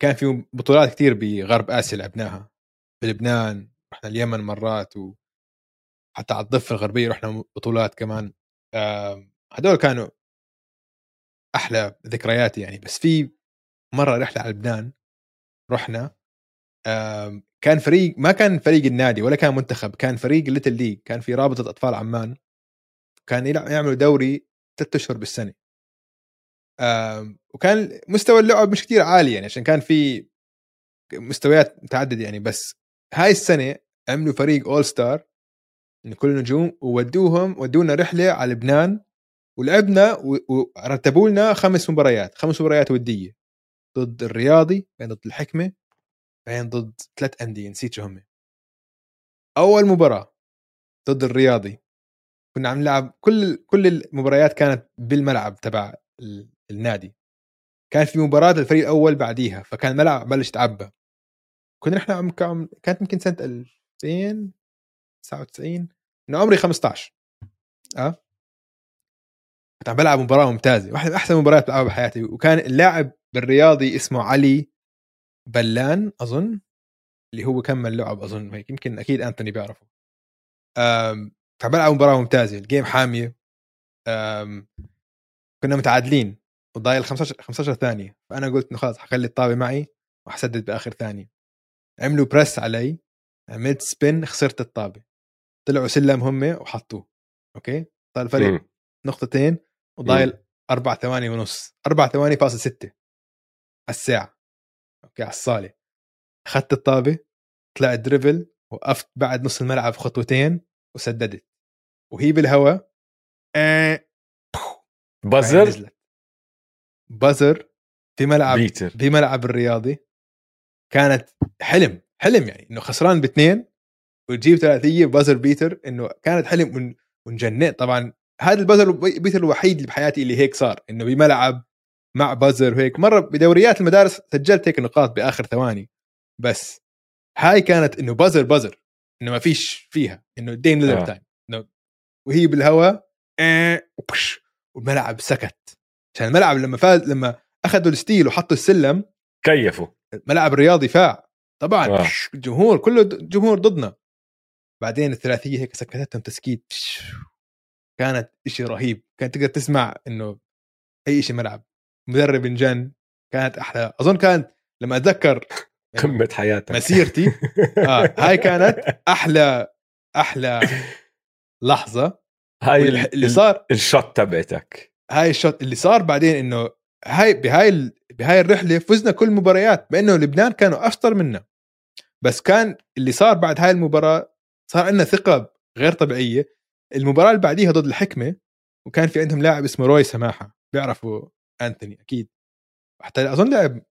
كان في بطولات كثير بغرب آسيا لعبناها. بلبنان رحنا اليمن مرات وحتى على الضفة الغربية رحنا بطولات كمان. هدول كانوا أحلى ذكرياتي يعني. بس في مرة رحلة على لبنان رحنا. كان فريق ما كان فريق النادي ولا كان منتخب كان فريق little league كان في رابطة أطفال عمان. كان يعملوا دوري ثلاثة أشهر بالسنة. وكان مستوى اللعب مش كتير عالي يعني عشان كان في مستويات متعددة يعني. بس هاي السنة عملوا فريق all star من كل النجوم وودوهم ودونا رحلة على لبنان ولعبنا ورتبوا لنا خمس مباريات خمس مباريات ودية. ضد الرياضي بعدين ضد الحكمة بعدين ضد ثلاث أندية نسيت شو هم. أول مباراة ضد الرياضي كنا عم نلعب كل كل المباريات كانت بالملعب تبع النادي. كان في مباراة للفريق الأول بعديها فكان الملعب بلش تعبى كنا نحن عم كانت يمكن سنة 2099 إنه عمري 15 آه؟ كنت عم بلعب مباراة ممتازة. واحدة من أحسن المباريات بلعبها بحياتي. وكان اللاعب بالرياضي اسمه علي بلان أظن. اللي هو كمل لعب أظن. هيك. يمكن أكيد أنتوني بيعرفه. فعم بلعب مباراة ممتازة. ال game حامية. كنا متعادلين. وضايل 15 15 ثانية فأنا قلت إنه خلاص حخلي الطابة معي وحسدد بآخر ثانية. عملوا press علي. عملت spin خسرت الطابة. طلعوا سلم هم وحطوه okay؟ صار الفرق نقطتين وضايل أربع ثواني ونص أربع ثواني فاصل ستة على الساعة okay؟ على الصالة. أخذت الطابة طلعت dribble وقفت بعد نص الملعب خطوتين وسددت وهي بالهواء آه buzzer buzzer في ملعب beater. في ملعب الرياضي كانت حلم حلم يعني إنه خسران باثنين وتجيب ثلاثية buzzer beater إنه كانت حلم ونجنن طبعا هذا ال buzzer beater الوحيد اللي بحياتي اللي هيك صار إنه بملعب مع buzzer وهيك. مرة بدوريات المدارس سجلت هيك نقاط بآخر ثواني. بس هاي كانت إنه buzzer buzzer إنه ما فيش فيها. إنه Dame Lillard time إنه وهي بالهواء آه والملعب سكت. عشان الملعب لما فاز لما أخذوا ال steal وحطوا السلم كيفوا. الملعب الرياضي فاع. طبعا آه. الجمهور كله جمهور ضدنا. بعدين الثلاثية هيك سكتتهم تسكيت كانت إشي رهيب. كانت تقدر تسمع إنه أي شيء ملعب. مدرب انجن كانت أحلى. أظن كانت لما أتذكر قمة حياتك. مسيرتي آه هاي كانت أحلى أحلى لحظة. هاي واللي ال- صار ال shot تبعتك. هاي ال shot اللي صار بعدين إنه هاي بهاي ال- بهاي الرحلة فزنا كل المباريات بانه لبنان كانوا افضل منا. بس كان اللي صار بعد هاي المباراة صار عندنا ثقة غير طبيعية. المباراة اللي بعديها ضد الحكمة وكان في عندهم لاعب اسمه روي سماحة بيعرفوا أنتوني أكيد. حتى أظن لعب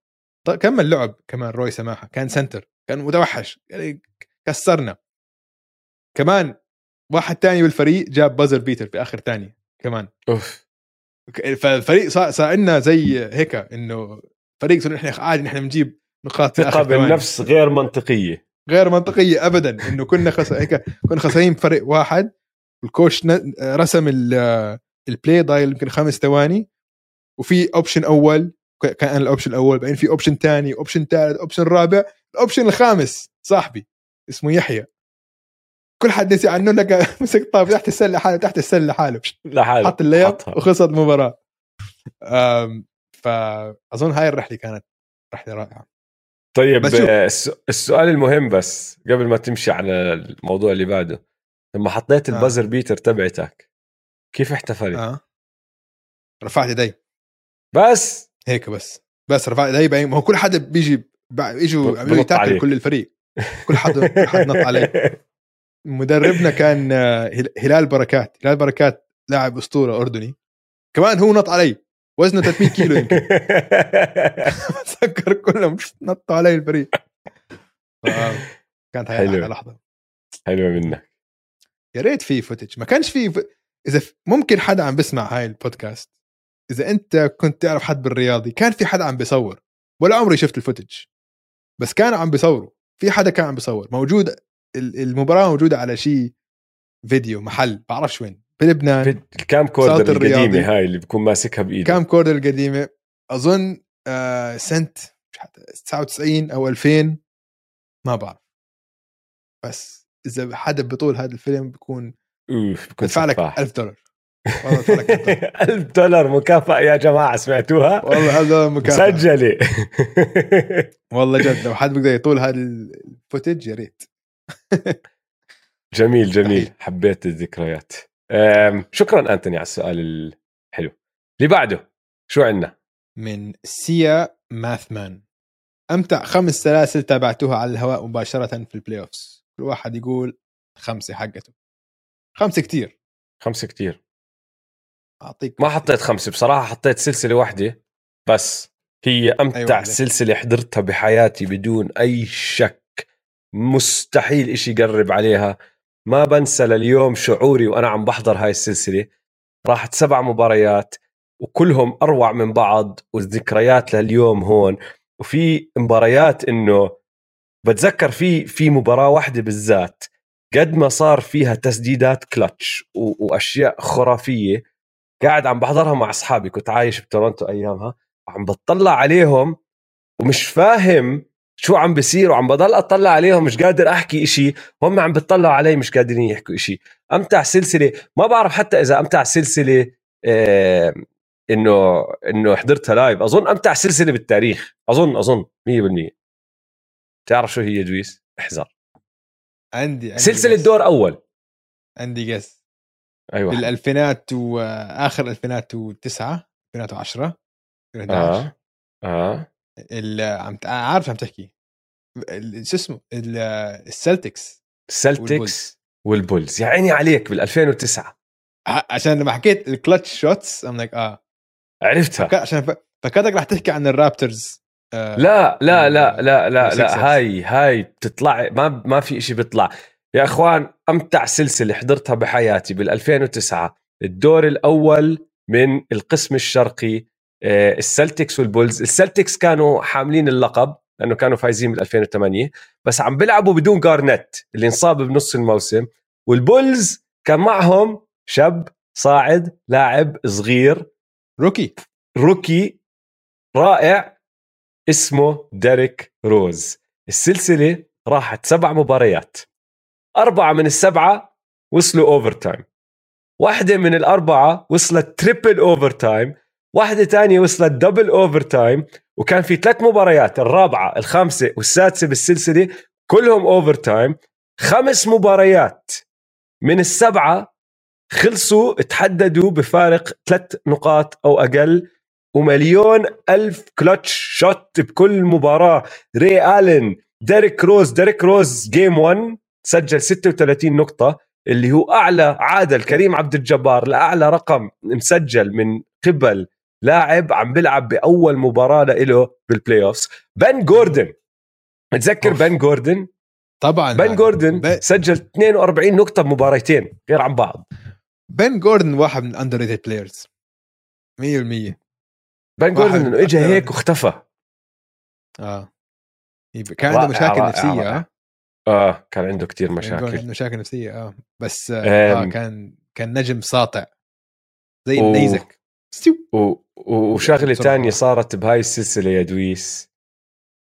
كمل لعب كمان روي سماحة كان center كان متوحش يعني كسرنا. كمان واحد تاني بالفريق جاب buzzer beater في آخر ثانية كمان. أوف. فالفريق صار صار عندنا زي هيك إنه فريق صرنا نحن عادي نحن بنجيب نقاط ثقة. بالنفس غير منطقية. غير منطقية ابدا إنه كنا خس... هيك كنا خسرين بفرق واحد وال coach ن- رسم ال- ال play ضايل يمكن خمس ثواني وفي option أول كان ال option الأول بعدين في option ثاني option ثالث option رابع ال option الخامس صاحبي اسمه يحيى. كل حد نسي عنه لقى مسك طابة تحت السلة حاله تحت السلة حاله لحاله. حط ال layup. وخسر المباراة. فأظن هاي الرحلة كانت رحلة رائعة. طيب. آه، الس- السؤال المهم بس قبل ما تمشي على الموضوع اللي بعده لما حطيت آه. ال buzzer beater تبعتك كيف احتفلت؟ آه. رفعت ايدي بس! هيك بس. بس رفعت ايدي ما هو كل حدا بيجي اجوا عملوا. تاكل كل الفريق. كل حدا حدا نط علي مدربنا كان آه، هل- هلال بركات. هلال بركات لاعب أسطورة أردني. كمان هو نط علي. وزنه 300 كيلو يمكن. بتذكر كلهم نطوا علي الفريق. ف- كانت هاي حلو. أحلى لحظة. حلوة منك. يا ريت في فوتج ما كانش في ف... إذا ف... ممكن حدا عم بسمع هاي البودكاست. إذا أنت كنت تعرف حد بالرياضي كان في حدا عم بيصور. ولا عمري شفت ال footage بس كانوا عم بيصوروا في حدا كان عم بيصور. موجود ال- المباراة موجودة على شيء فيديو محل. بعرفش وين. بلبنان في ال camcorder. القديمة هاي اللي بكون ماسكها بايده camcorder القديمة؟ أظن آه سنه مش حتى 99 أو 2000 ما بعرف. بس إذا حدا بطول هذا الفيلم بيكون أوف بكون بدفع لك سفاح. 1000 دولار. والله بدفع لك 1000 دولار. 1000 دولار مكافأة يا جماعة سمعتوها؟ والله هذا مكافأة. مسجلة. والله جد لو حد بيقدر يطول هذا الفوتج يا ريت. جميل جميل. حبيت الذكريات. شكرا أنتوني على السؤال الحلو. اللي بعده شو عندنا؟ من سيا ماثمان. أمتع خمس سلاسل تابعتوها على الهواء مباشرة في ال playoffs كل واحد يقول خمسة حقته. خمسة كتير. خمسة كتير. أعطيك ما حطيت خمسة بصراحة حطيت سلسلة واحدة بس. هي أمتع أيوة،. سلسلة حضرتها بحياتي بدون أي شك. مستحيل إشي يقرب عليها. ما بنسى لليوم شعوري وأنا عم بحضر هاي السلسلة. راحت سبع مباريات وكلهم أروع من بعض والذكريات لليوم هون. وفي مباريات إنه بتذكر في في مباراة واحدة بالذات قد ما صار فيها تسديدات كلتش وأشياء خرافية قاعد عم بحضرها مع أصحابي. كنت عايش بتورونتو أيامها. وعم بطلع عليهم ومش فاهم شو عم بيصير وعم بضل أطلع عليهم مش قادر أحكي إشي. هم عم بيطلعوا علي مش قادرين يحكوا إشي. أمتع سلسلة ما بعرف حتى إذا أمتع سلسلة آه إنه إنه حضرتها لايف أظن أمتع سلسلة بالتاريخ. أظن أظن 100% تعرف شو هي دويس احذر. عندي, عندي سلسلة guess. دور أول. عندي قس أيوه. بالألفينات واخر الالفينات وتسعة 2010 2011 آه آه. ال- عم ت- عارف عم تحكي. شو اسمه؟ ال- السلتكس السلتكس والبولز. يا عيني عليك بال 2009 ع- عشان لما حكيت ال clutch shots I'm like آه. عرفتها. عشان فكرتك رح تحكي عن الرابترز آه لا لا لا لا لا. لا هاي هاي بتطلع ما ما في إشي بيطلع. يا إخوان أمتع سلسلة حضرتها بحياتي بال 2009 الدور الأول من القسم الشرقي آه، السلتكس والبولز. السلتكس كانوا حاملين اللقب لأنه كانوا فايزين بال 2008 بس عم بيلعبوا بدون جارنت اللي انصاب بنص الموسم. والبولز كان معهم شاب صاعد لاعب صغير. rookie. rookie رائع. اسمه ديريك روز. السلسلة راحت سبع مباريات. أربعة من السبعة وصلوا overtime واحدة من الأربعة وصلت triple overtime واحدة تانية وصلت double overtime وكان في ثلاث مباريات الرابعة الخامسة والسادسة بالسلسلة كلهم overtime خمس مباريات من السبعة خلصوا تحددوا بفارق ثلاث نقاط أو أقل ومليون ألف clutch shot بكل مباراة. ري آلن ديريك روز ديريك روز game 1 سجل 36 نقطة اللي هو أعلى عادل كريم عبد الجبار لأعلى رقم مسجل من قبل لاعب عم بيلعب بأول مباراة له بال playoffs بن جوردن متذكر بن جوردن طبعا. بن جوردن ب... سجل 42 نقطة بمباراتين غير عن بعض. بن جوردن واحد من ال underrated players 100% بن جوردن انه اجى هيك واختفى. آه. كان عنده مشاكل نفسية آه. آه كان عنده كتير مشاكل. مشاكل نفسية آه. بس آه كان كان نجم ساطع. زي النيزك. و... وشغلة تانية صارت بهاي السلسلة يا دويس.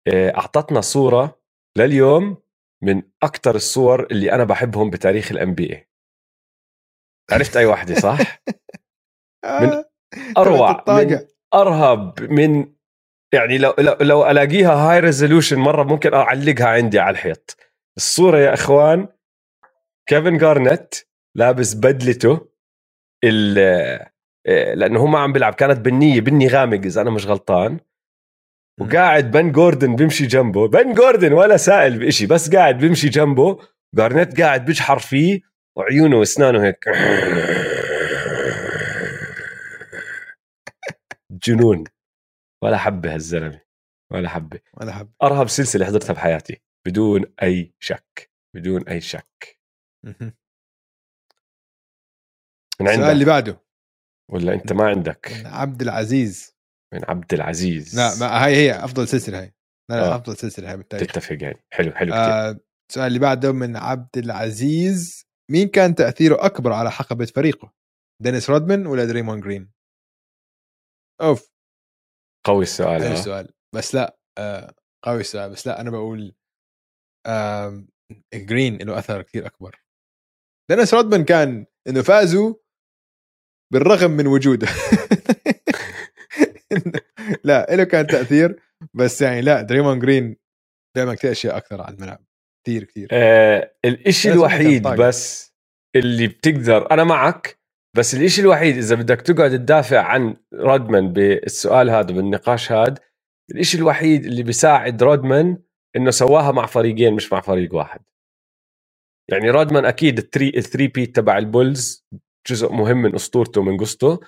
آه، أعطتنا صورة لليوم من أكثر الصور اللي أنا بحبهم بتاريخ ال NBA عرفت أي واحدة صح؟ من آه، أروع من أرهب من يعني لو لو, لو ألاقيها high resolution مرة ممكن أعلقها عندي على الحيط. الصورة يا إخوان كيفن جارنت لابس بدلته ال لأنه هو ما عم بيلعب كانت بنيه بني غامق إذا أنا مش غلطان. وقاعد بن جوردن بيمشي جنبه بن جوردن ولا سائل بشيء بس قاعد بيمشي جنبه. جارنت قاعد بيجحر فيه وعيونه وأسنانه هيك. جنون. ولا حبة هالزلمة ولا حبة. ولا حبة. أرهب سلسلة حضرتها بحياتي بدون أي شك بدون أي شك. من عندك؟ السؤال اللي بعده. ولا انت ما عندك؟ عبد العزيز. من عبد العزيز. لا ما هاي هي أفضل سلسلة هاي. لا, لا آه. أفضل سلسلة هاي بالتاريخ. تتفق يعني. حلو حلو كثير آه السؤال اللي بعده من عبد العزيز. مين كان تأثيره أكبر على حقبة فريقه؟ دينيس رودمان ولا دريمون جرين؟ أوف. قوي السؤال قوي السؤال. بس لا آه قوي السؤال. بس لا أنا بقول آه جرين له أثر كثير أكبر. دينيس رودمان كان إنه فازوا بالرغم من وجوده. لا له كان تأثير بس يعني لا دريمون جرين بيعمل كثير أشياء أكثر على الملعب. كثير كثير آه الشيء الوحيد بس اللي بتقدر أنا معك بس الشيء الوحيد إذا بدك تقعد تدافع عن رودمان بالسؤال هذا بالنقاش هذا الشيء الوحيد اللي بيساعد رودمان إنه سواها مع فريقين مش مع فريق واحد. يعني رودمان أكيد ال three ال three-peat تبع البولز جزء مهم من أسطورته ومن قصته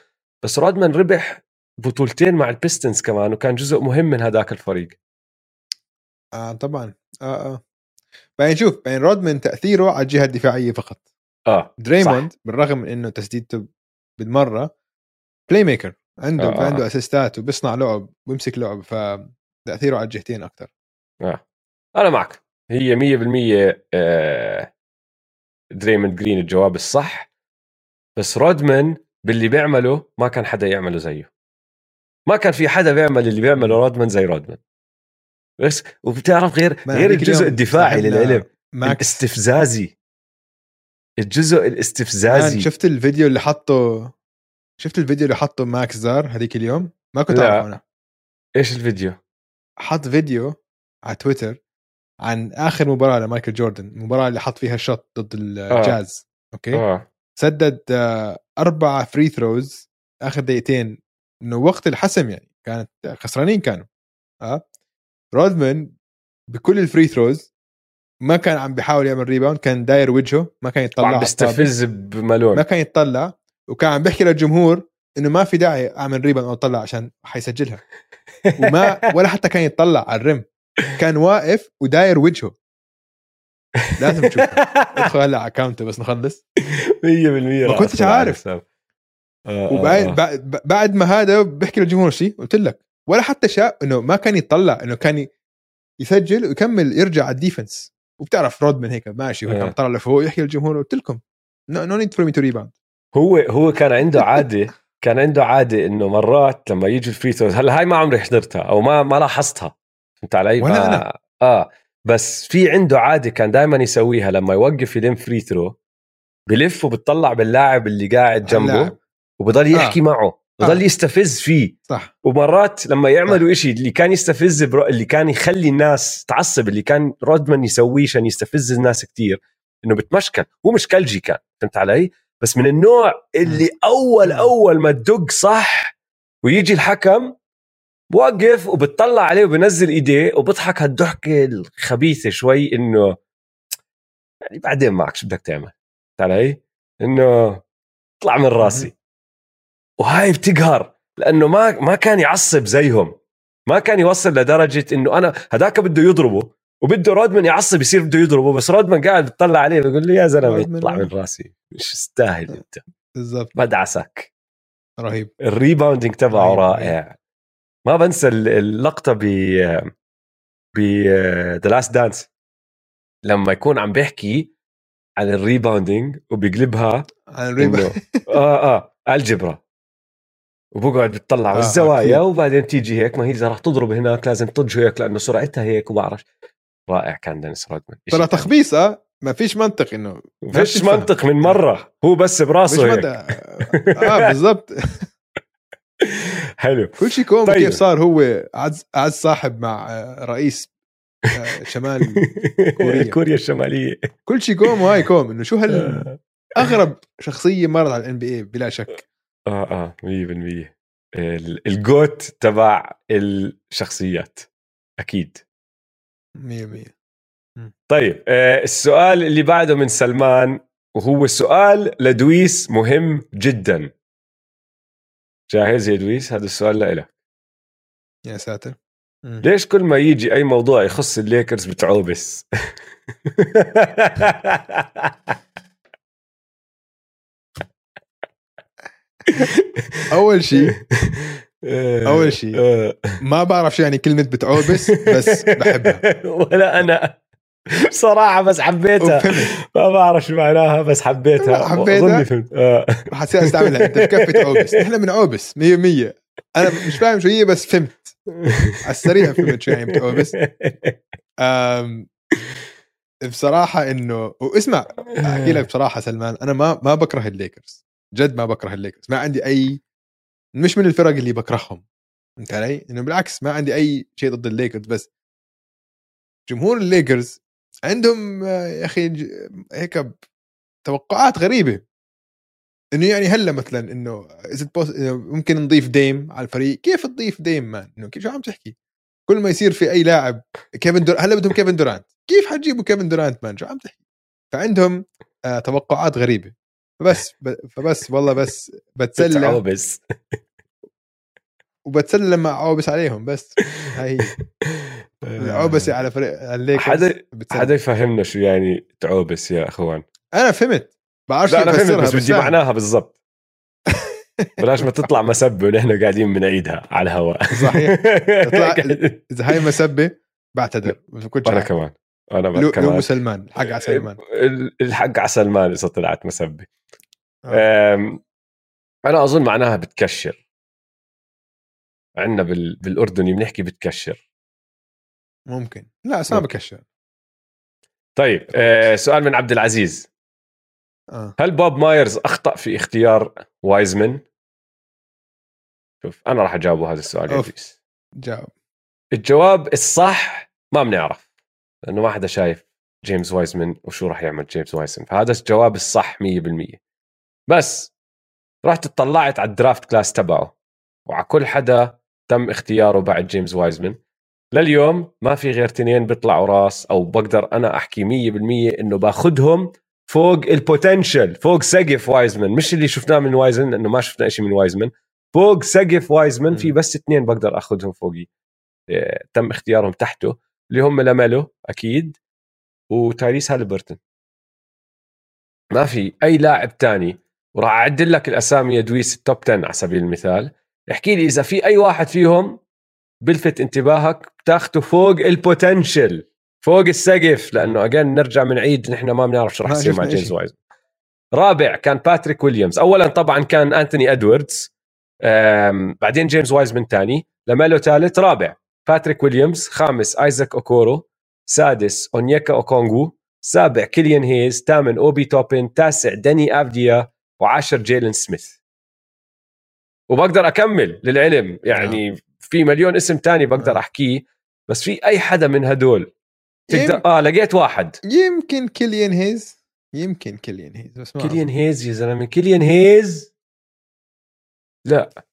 بس رودمان ربح بطولتين مع البيستنز كمان وكان جزء مهم من هذاك الفريق. آه طبعا. آه آه. بعدين شوف بعدين رودمان تأثيره على الجهة الدفاعية فقط. آه دريمون صح. بالرغم من إنه تسديدته بالمرة playmaker عنده آه. عنده assist ات وبيصنع لعب وبيمسك لعب فتأثيره على الجهتين أكثر آه. أنا معك. هي 100% آه دريمون جرين الجواب الصح. بس رودمان باللي بيعمله ما كان حدا يعمله زيه. ما كان في حدا بيعمل اللي بيعمله رودمان زي رودمان. بس وبتعرف غير غير الجزء الدفاعي للعلم الاستفزازي. الجزء الاستفزازي. شفت الفيديو اللي حطه شفت الفيديو اللي حطه ماكس زار هذيك اليوم؟ ما كنت اعرف أنا. إيش الفيديو؟ حط فيديو على تويتر عن آخر مباراة لمايكل جوردن المباراة اللي حط فيها ال shot ضد الجاز آه. okay؟ آه. سدد آه، أربع free throws آخر دقيقتين إنه وقت الحسم يعني كانت خسرانين كانوا آه. رودمان بكل ال free throws ما كان عم بيحاول يعمل rebound كان داير وجهه ما كان يطلع عم بيستفز بملون ما كان يطلع وكان عم بيحكي للجمهور إنه ما في داعي أعمل rebound أو أطلع عشان حيسجلها. وما ولا حتى كان يطلع على ال rim. كان واقف وداير وجهه. لازم تشوفها. ادخل هلا على account ه بس نخلص. 100% ما كنتش عارف. آه وبعد آه. بعد, ما هذا بيحكي للجمهور شيء قلت لك ولا حتى شاف إنه ما كان يطلع إنه كان يسجل ويكمل يرجع على ال defense. وبتعرف رودمان هيك ماشي وهيك آه. طلع لفوق يحكي للجمهور قلت لكم no need for me to rebound هو هو كان عنده عادة كان عنده عادة إنه مرات لما يجي ال free throws هلا هاي ما عمري حضرتها أو ما ما لاحظتها. فهمت علي؟ ولا أنا. آه. بس في عنده عادة كان دائما يسويها لما يوقف يلم free throw بلف وبتطلع باللاعب اللي قاعد جنبه وبضل يحكي آه. معه بضل يستفز فيه. صح. ومرات لما يعملوا إشي اللي كان يستفز برو... اللي كان يخلي الناس تعصب اللي كان رودمان يسويه عشان يستفز الناس كتير إنه بتمشكل. هو مش كلجي كان فهمت علي؟ بس من النوع اللي أول أول ما تدق صح ويجي الحكم بوقف وبتطلع عليه وبنزل ايديه وبضحك هالضحكة الخبيثة شوي انه يعني بعدين معك شو بدك تعمل؟ علي؟ انه اطلع من راسي. وهاي بتقهر لأنه ما ما كان يعصب زيهم. ما كان يوصل لدرجة إنه أنا هذاك بده يضربه وبده رودمان يعصب يصير بده يضربه بس رودمان قاعد بتطلع عليه بيقول لي يا زلمة اطلع من راسي. مش تستاهل أنت. بالضبط. بدعسك رهيب. ال rebounding تبعه رائع. ما بنسى اللقطة ب ب The Last Dance لما يكون عم بيحكي عن ال rebounding وبيقلبها عن ال rebounding آه آه الجبرا وبقعد بتطلع آه بالزوايا وبعدين تيجي هيك ما هي إذا راح تضرب هناك لازم تطج هيك لأنه سرعتها هيك وبعرف رائع كان دينيس رودمان. ترى تخبيص آه ما فيش منطق إنه فيش منطق من مرة هو بس براسه هيك. آه بالضبط. حلو. كل شيء كوم طيب. كيف صار هو؟ اعز اعز صاحب مع آه، رئيس آه، شمال كوريا. كوريا الشمالية. كل شيء كوم وهاي كوم. إنه شو هال آه. أغرب شخصية مرت على ال NBA بلا شك؟ آه آه 100% ال GOAT تبع الشخصيات. أكيد. 100% طيب السؤال اللي بعده من سلمان وهو سؤال لدويس مهم جدا. جاهز يا دويس؟ هذا السؤال لإلك. يا ساتر. مم. ليش كل ما يجي أي موضوع يخص الليكرز بتعوبس؟ أول شيء أول شيء آه. ما بعرف شو يعني كلمة بتعوبس بس بحبها. ولا أنا. بصراحة بس حبيتها. ما بعرف شو معناها بس حبيتها. حبيتها. فهمت. آه. اصير استعملها. أنت بكفي تعوبس إحنا بنعوبس 100% أنا مش فاهم شو هي بس فهمت. على السريع فهمت شو يعني بتعوبس بصراحة إنه واسمع أحكي لك بصراحة سلمان أنا ما ما بكره الليكرز. جد ما بكره الليكرز. ما عندي أي مش من الفرق اللي بكرههم. فهمت علي؟ إنه بالعكس ما عندي أي شيء ضد الليكرز بس جمهور الليكرز عندهم يا أخي هيك توقعات غريبة. إنه يعني هلأ مثلا إنه ممكن نضيف ديم على الفريق؟ كيف تضيف ديم man؟ إنه كيف شو عم تحكي؟ كل ما يصير في أي لاعب كيفن دور... هلأ بدهم كيفن دورانت. كيف حتجيبوا كيفن دورانت man؟ شو عم تحكي؟ فعندهم آه توقعات غريبة. فبس ب... فبس والله بس بتسلى. بس وبتسلى لما أعوبس عليهم بس هاي العوبسه على فريق الليكرز حدا حدا يفهمنا شو يعني تعوبس يا أخوان؟ أنا فهمت بعرفش أنا فهمت بس بدي معناها بالضبط. بلاش ما تطلع مسبة ونحن قاعدين بنعيدها على الهواء. صحيح. تطلع إذا هاي مسبة بعتذر أنا كمان. أنا لو كمان. لو سلمان الحق على سلمان. الحق على سلمان إذا طلعت مسبة. آه. أنا أظن معناها بتكشر. عندنا بالاردني بنحكي بتكشر. ممكن. لا بس ما بكشر. طيب آه سؤال من عبد العزيز. آه. هل بوب مايرز أخطأ في اختيار وايزمن؟ شوف أنا راح أجاوبه هذا السؤال يا جاوب. الجواب الصح ما بنعرف لأنه ما حدا شايف جيمس وايزمن وشو راح يعمل جيمس وايزمن. فهذا الجواب الصح 100% بس رحت اطلعت على ال draft class تبعه وعلى كل حدا تم اختياره بعد جيمس وايزمن. لليوم ما في غير تنين بيطلعوا راس أو بقدر أنا أحكي 100% إنه باخذهم فوق ال potential فوق سقف وايزمن. مش اللي شفناه من وايزمن لأنه ما شفنا شيء من وايزمن. فوق سقف وايزمن في بس اثنين بقدر اخذهم فوقي. إيه تم اختيارهم تحته. اللي هم لاميلو أكيد وتايريس هالبرتون ما في أي لاعب تاني. وراح أعدل لك الأسامي يا دويس ال top 10 على سبيل المثال. احكي لي إذا في أي واحد فيهم بلفت انتباهك بتاخده فوق ال potential فوق السقف لأنه again نرجع منعيد نحن ما بنعرف شو راح يصير مع جيمس وايز. رابع كان باتريك ويليامز اولا طبعا كان انتوني ادواردز بعدين جيمس وايزمان ثاني لميلو ثالث رابع باتريك ويليامز خامس ايزاك اوكورو سادس اونيكا اوكونغو سابع كيليان هيز ثامن اوبي توبن تاسع داني افديا وعاشر جيلن سميث وبقدر أكمل للعلم. يعني في مليون اسم تاني بقدر آه. أحكيه بس في أي حدا من هدول تقدر يم- آه لقيت واحد. يمكن كيليان هيز. يمكن كيليان هيز بس ما كيليان هيز يا زلمة. كيليان هيز؟ لا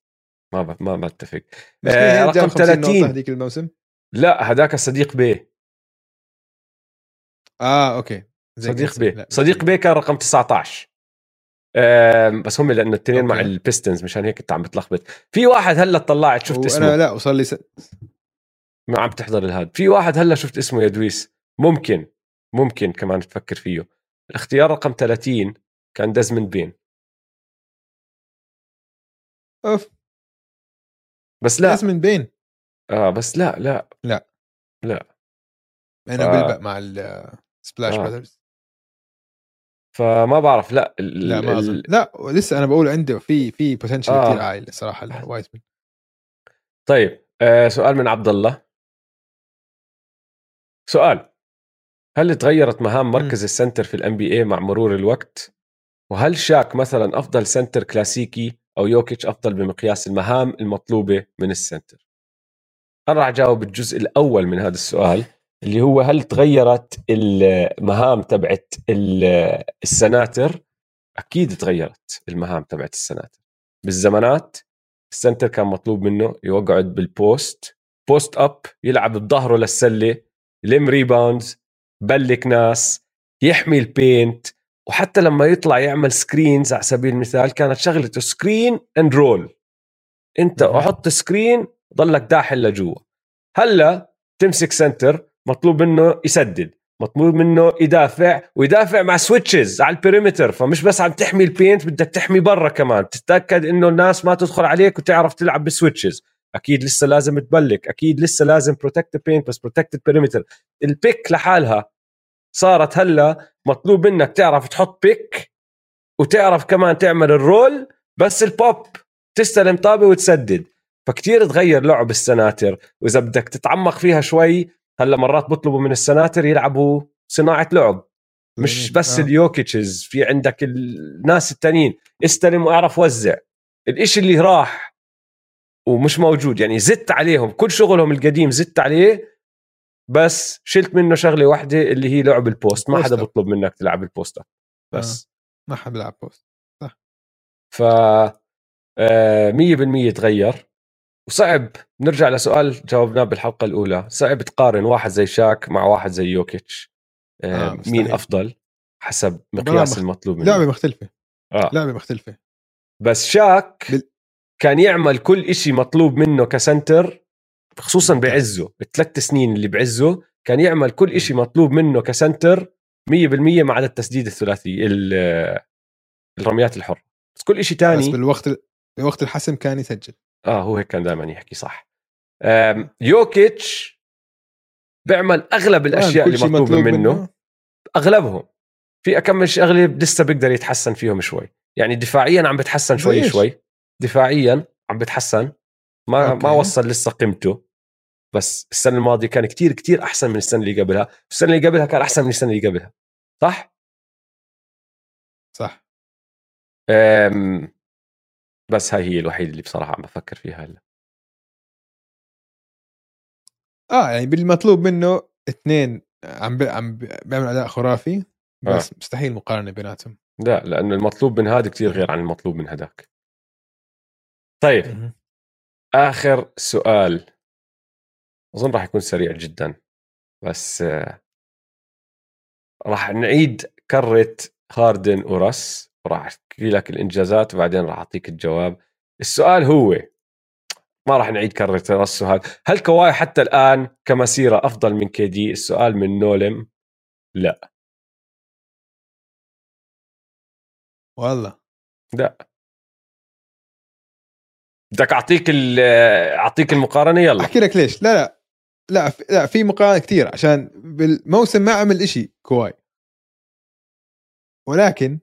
ما ب... ما بتفق. آه، رقم 50 نقطة 30 هذيك الموسم. لا هذاك صديق بيه. آه أوكي. صديق. بيه. صديق بيه كان رقم 19 آم، بس هم لأنه الاثنين مع. البيستونز مشان هيك كنت عم بتلخبط. في واحد هلا طلعت شفت اسمه؟ لا وصل لي س... ما عم تحضر الهاد. في واحد هلا شفت اسمه يا دويس. ممكن ممكن كمان تفكر فيه. الاختيار رقم 30 كان دزمن بين. أوف. بس لا. من بين. آه بس لا لا. لأنه آه. بيلبق مع ال Splash آه. Brothers فما بعرف لا ال- لا ما أظن. لا لسه أنا بقول عنده في في potential آه. كثير عالي صراحة الوايزمان طيب آه سؤال من عبد الله. سؤال هل تغيرت مهام مركز ال center في ال NBA مع مرور الوقت؟ وهل شاك مثلا أفضل center كلاسيكي أو يوكيتش أفضل بمقياس المهام المطلوبة من ال center؟ أنا راح أجاوب الجزء الأول من هذا السؤال. اللي هو هل تغيرت المهام تبعت ال- السناتر؟ أكيد تغيرت المهام تبعت السناتر. بالزمانات ال center كان مطلوب منه يقعد بال post post up يلعب بظهره للسله يلم rebounds يبلك ناس يحمي ال paint وحتى لما يطلع يعمل screens على سبيل المثال كانت شغلته screen and roll أنت. أحط screen ضلك داحل لجوا. هلا تمسك center مطلوب منه يسدد مطلوب منه يدافع ويدافع مع switches على ال perimeter فمش بس عم تحمي ال paint بدك تحمي برا كمان. تتاكد إنه الناس ما تدخل عليك وتعرف تلعب ب switches أكيد لسه لازم تبلك أكيد لسه لازم protect paint بس protect ال perimeter ال pick لحالها صارت هلا مطلوب منك تعرف تحط pick وتعرف كمان تعمل ال roll بس البوب تستلم طابة وتسدد. فكتير تغير لعب السناتر وإذا بدك تتعمق فيها شوي هلا مرات بيطلبوا من السناتر يلعبوا صناعة لعب. مش بس آه. اليوكيتشز في عندك الناس التانيين. استلم وأعرف وزع. الإشي اللي راح ومش موجود يعني زدت عليهم. كل شغلهم القديم زدت عليه بس شلت منه شغلة واحدة اللي هي لعب ال post. ما حدا. بيطلب منك تلعب ال post. up. بس. ما حد بيلعب post ف آه، 100% تغير. وصعب. نرجع لسؤال جاوبناه بالحلقة الأولى. صعب تقارن واحد زي شاك مع واحد زي يوكيتش. آه، آه، مين مستحيل. أفضل حسب مقياس المطلوب منه؟ لعبة مختلفة. آه. لعبة مختلفة. بس شاك بال- كان يعمل كل إشي مطلوب منه ك center خصوصا بعزه. الثلاث سنين اللي بعزه كان يعمل كل إشي مطلوب منه ك center 100% ما عدا التسديد الثلاثي ال- الرميات الحرة. بس كل إشي بس تاني بالوقت بوقت الحسم كان يسجل. آه هو هيك كان دائما يحكي صح. يوكيتش بيعمل أغلب الأشياء كل اللي شيء مطلوبه منه. أغلبهم. في كم شغلة لسه بيقدر يتحسن فيهم شوي. يعني دفاعيا عم بتحسن شوي؟ شوي. دفاعيا عم بتحسن. ما okay. ما وصل لسه قيمته. بس السنة الماضية كان كتير كتير أحسن من السنة اللي قبلها. السنة اللي قبلها كان أحسن من السنة اللي قبلها. صح؟ صح. أم بس هاي هي الوحيدة اللي بصراحة عم بفكر فيها هلأ. آه يعني بالمطلوب منه اثنين عم بي... عم بي- بيعمل أداء خرافي بس مستحيل مقارنة بيناتهم. لا لأنه المطلوب من هذا كتير غير عن المطلوب من هداك. طيب. آخر سؤال. أظن راح يكون سريع جدا بس آه، راح نعيد كرة هاردن ورس وراح احكي لك الإنجازات وبعدين راح أعطيك الجواب. السؤال هو ما راح نعيد رس وهذا هل كواي حتى الآن كمسيرة أفضل من KD؟ السؤال من نولم. لا. والله. لا. بدك أعطيك أعطيك المقارنة؟ يلا. أحكي لك ليش. لا لا. لا في- لا في مقارنة كثير عشان بالموسم ما عمل إشي كواي. ولكن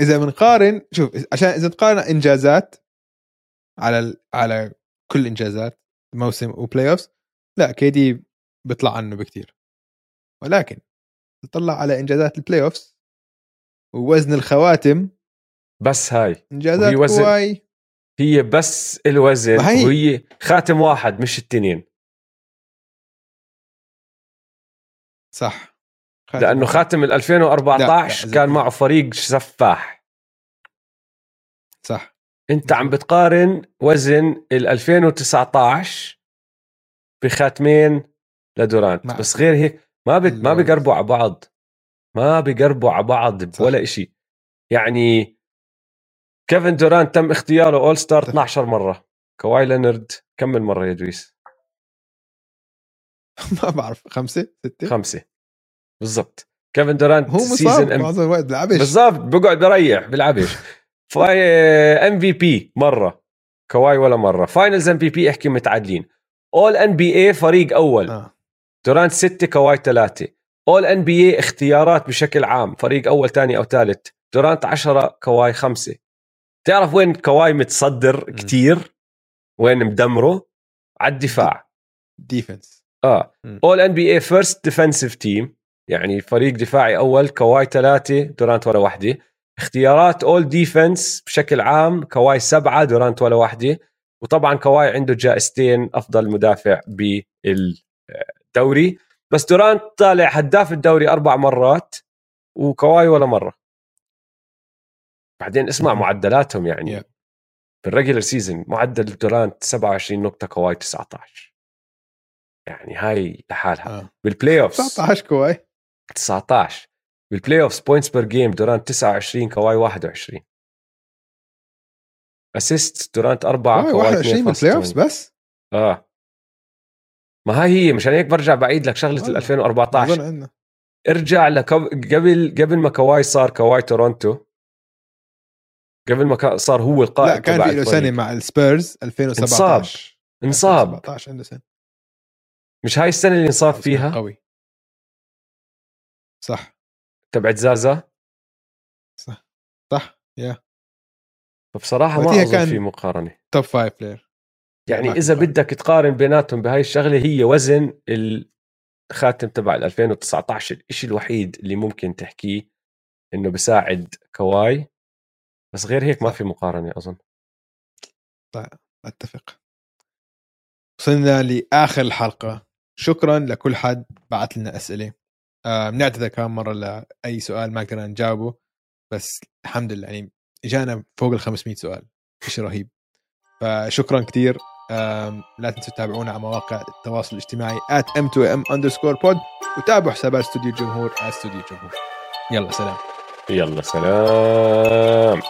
إذا بنقارن شوف عشان إذا تقارن إنجازات على ال... على كل إنجازات موسم و playoff لا KD بيطلع عنه بكثير ولكن نطلع على إنجازات ال playoff ووزن الخواتم بس هاي. إنجازات وهي وزن- كواي هي بس الوزن ما هي- وهي خاتم واحد مش التنين. صح. خاتم لأنه. خاتم ال 2014 لا، لا، كان معه فريق سفاح. صح. انت عم بتقارن وزن ال 2019 بخاتمين لدورانت. مع- بس غير هيك ما بت... ما الوزن. بيقربوا على بعض. ما بيقربوا على بعض. ولا إشي. يعني كيفن دورانت تم اختياره All-Star اتفق. 12 مرة. كواي لينارد كم من مرة يا دويس؟ ما بعرف. خمسة؟ ستة؟ خمسة. بالضبط. كيفن دورانت هو مصاب معظم الوقت بيلعبش بالضبط بقعد بريح بيلعبش ف MVP مرة. كواي ولا مرة. Finals MVP احكي متعادلين. All-NBA فريق أول. آه. دورانت ستة كواي ثلاثة. اول ان بي اي اختيارات بشكل عام. فريق أول ثاني أو ثالث. دورانت عشرة كواي خمسة. تعرف وين كواي متصدر. كتير؟ وين مدمره؟ على الدفاع. defense. آه. All-NBA First Defensive Team يعني فريق دفاعي أول كواي ثلاثة دورانت ولا واحدة اختيارات All-Defense بشكل عام كواي سبعة دورانت ولا واحدة وطبعا كواي عنده جائزتين أفضل مدافع بالدوري. بس دورانت طالع هداف الدوري أربع مرات وكواي ولا مرة. بعدين اسمع. معدلاتهم يعني. Yeah. بال regular season معدل دورانت 27 نقطة كواي 19 يعني هاي لحالها. آه. بال playoffs 19 كواي. 19 بال playoffs points per game دورانت 29 كواي 21 assist دورانت 4 كواي كواي 21 بال playoffs 2.8 بس؟ آه. ما هاي هي مشان هيك برجع بعيد لك شغلة ال والله. 2014 اظن عندنا ارجع لكو... قبل قبل ما كواي صار كواي تورونتو قبل ما صار هو القائد لا كان في له. سنة مع السبيرز 2017 انصاب. 2017 عنده سنة. مش هاي السنة اللي انصاب فيها؟ قوي. صح. تبعت زازا؟ صح. يا فبصراحة ما أظن كان- في مقارنة. top five player يعني إذا. بدك تقارن بيناتهم بهاي الشغلة هي وزن الخاتم تبع ال 2019 الشيء الوحيد اللي ممكن تحكيه إنه بساعد كواي. بس غير هيك ما صح. في مقارنة أظن. أتفق. وصلنا لآخر الحلقة. شكرا لكل حد بعت لنا أسئلة. بنعتذر كم مرة لاي سؤال ما قدرنا نجاوبه بس الحمد لله يعني اجانا فوق ال 500 سؤال شيء رهيب. فشكرا كثير لا تنسوا تتابعونا على مواقع التواصل الاجتماعي at m2m underscore pod وتابعوا حسابات استوديو الجمهور استوديو الجمهور. يلا سلام. يلا سلام.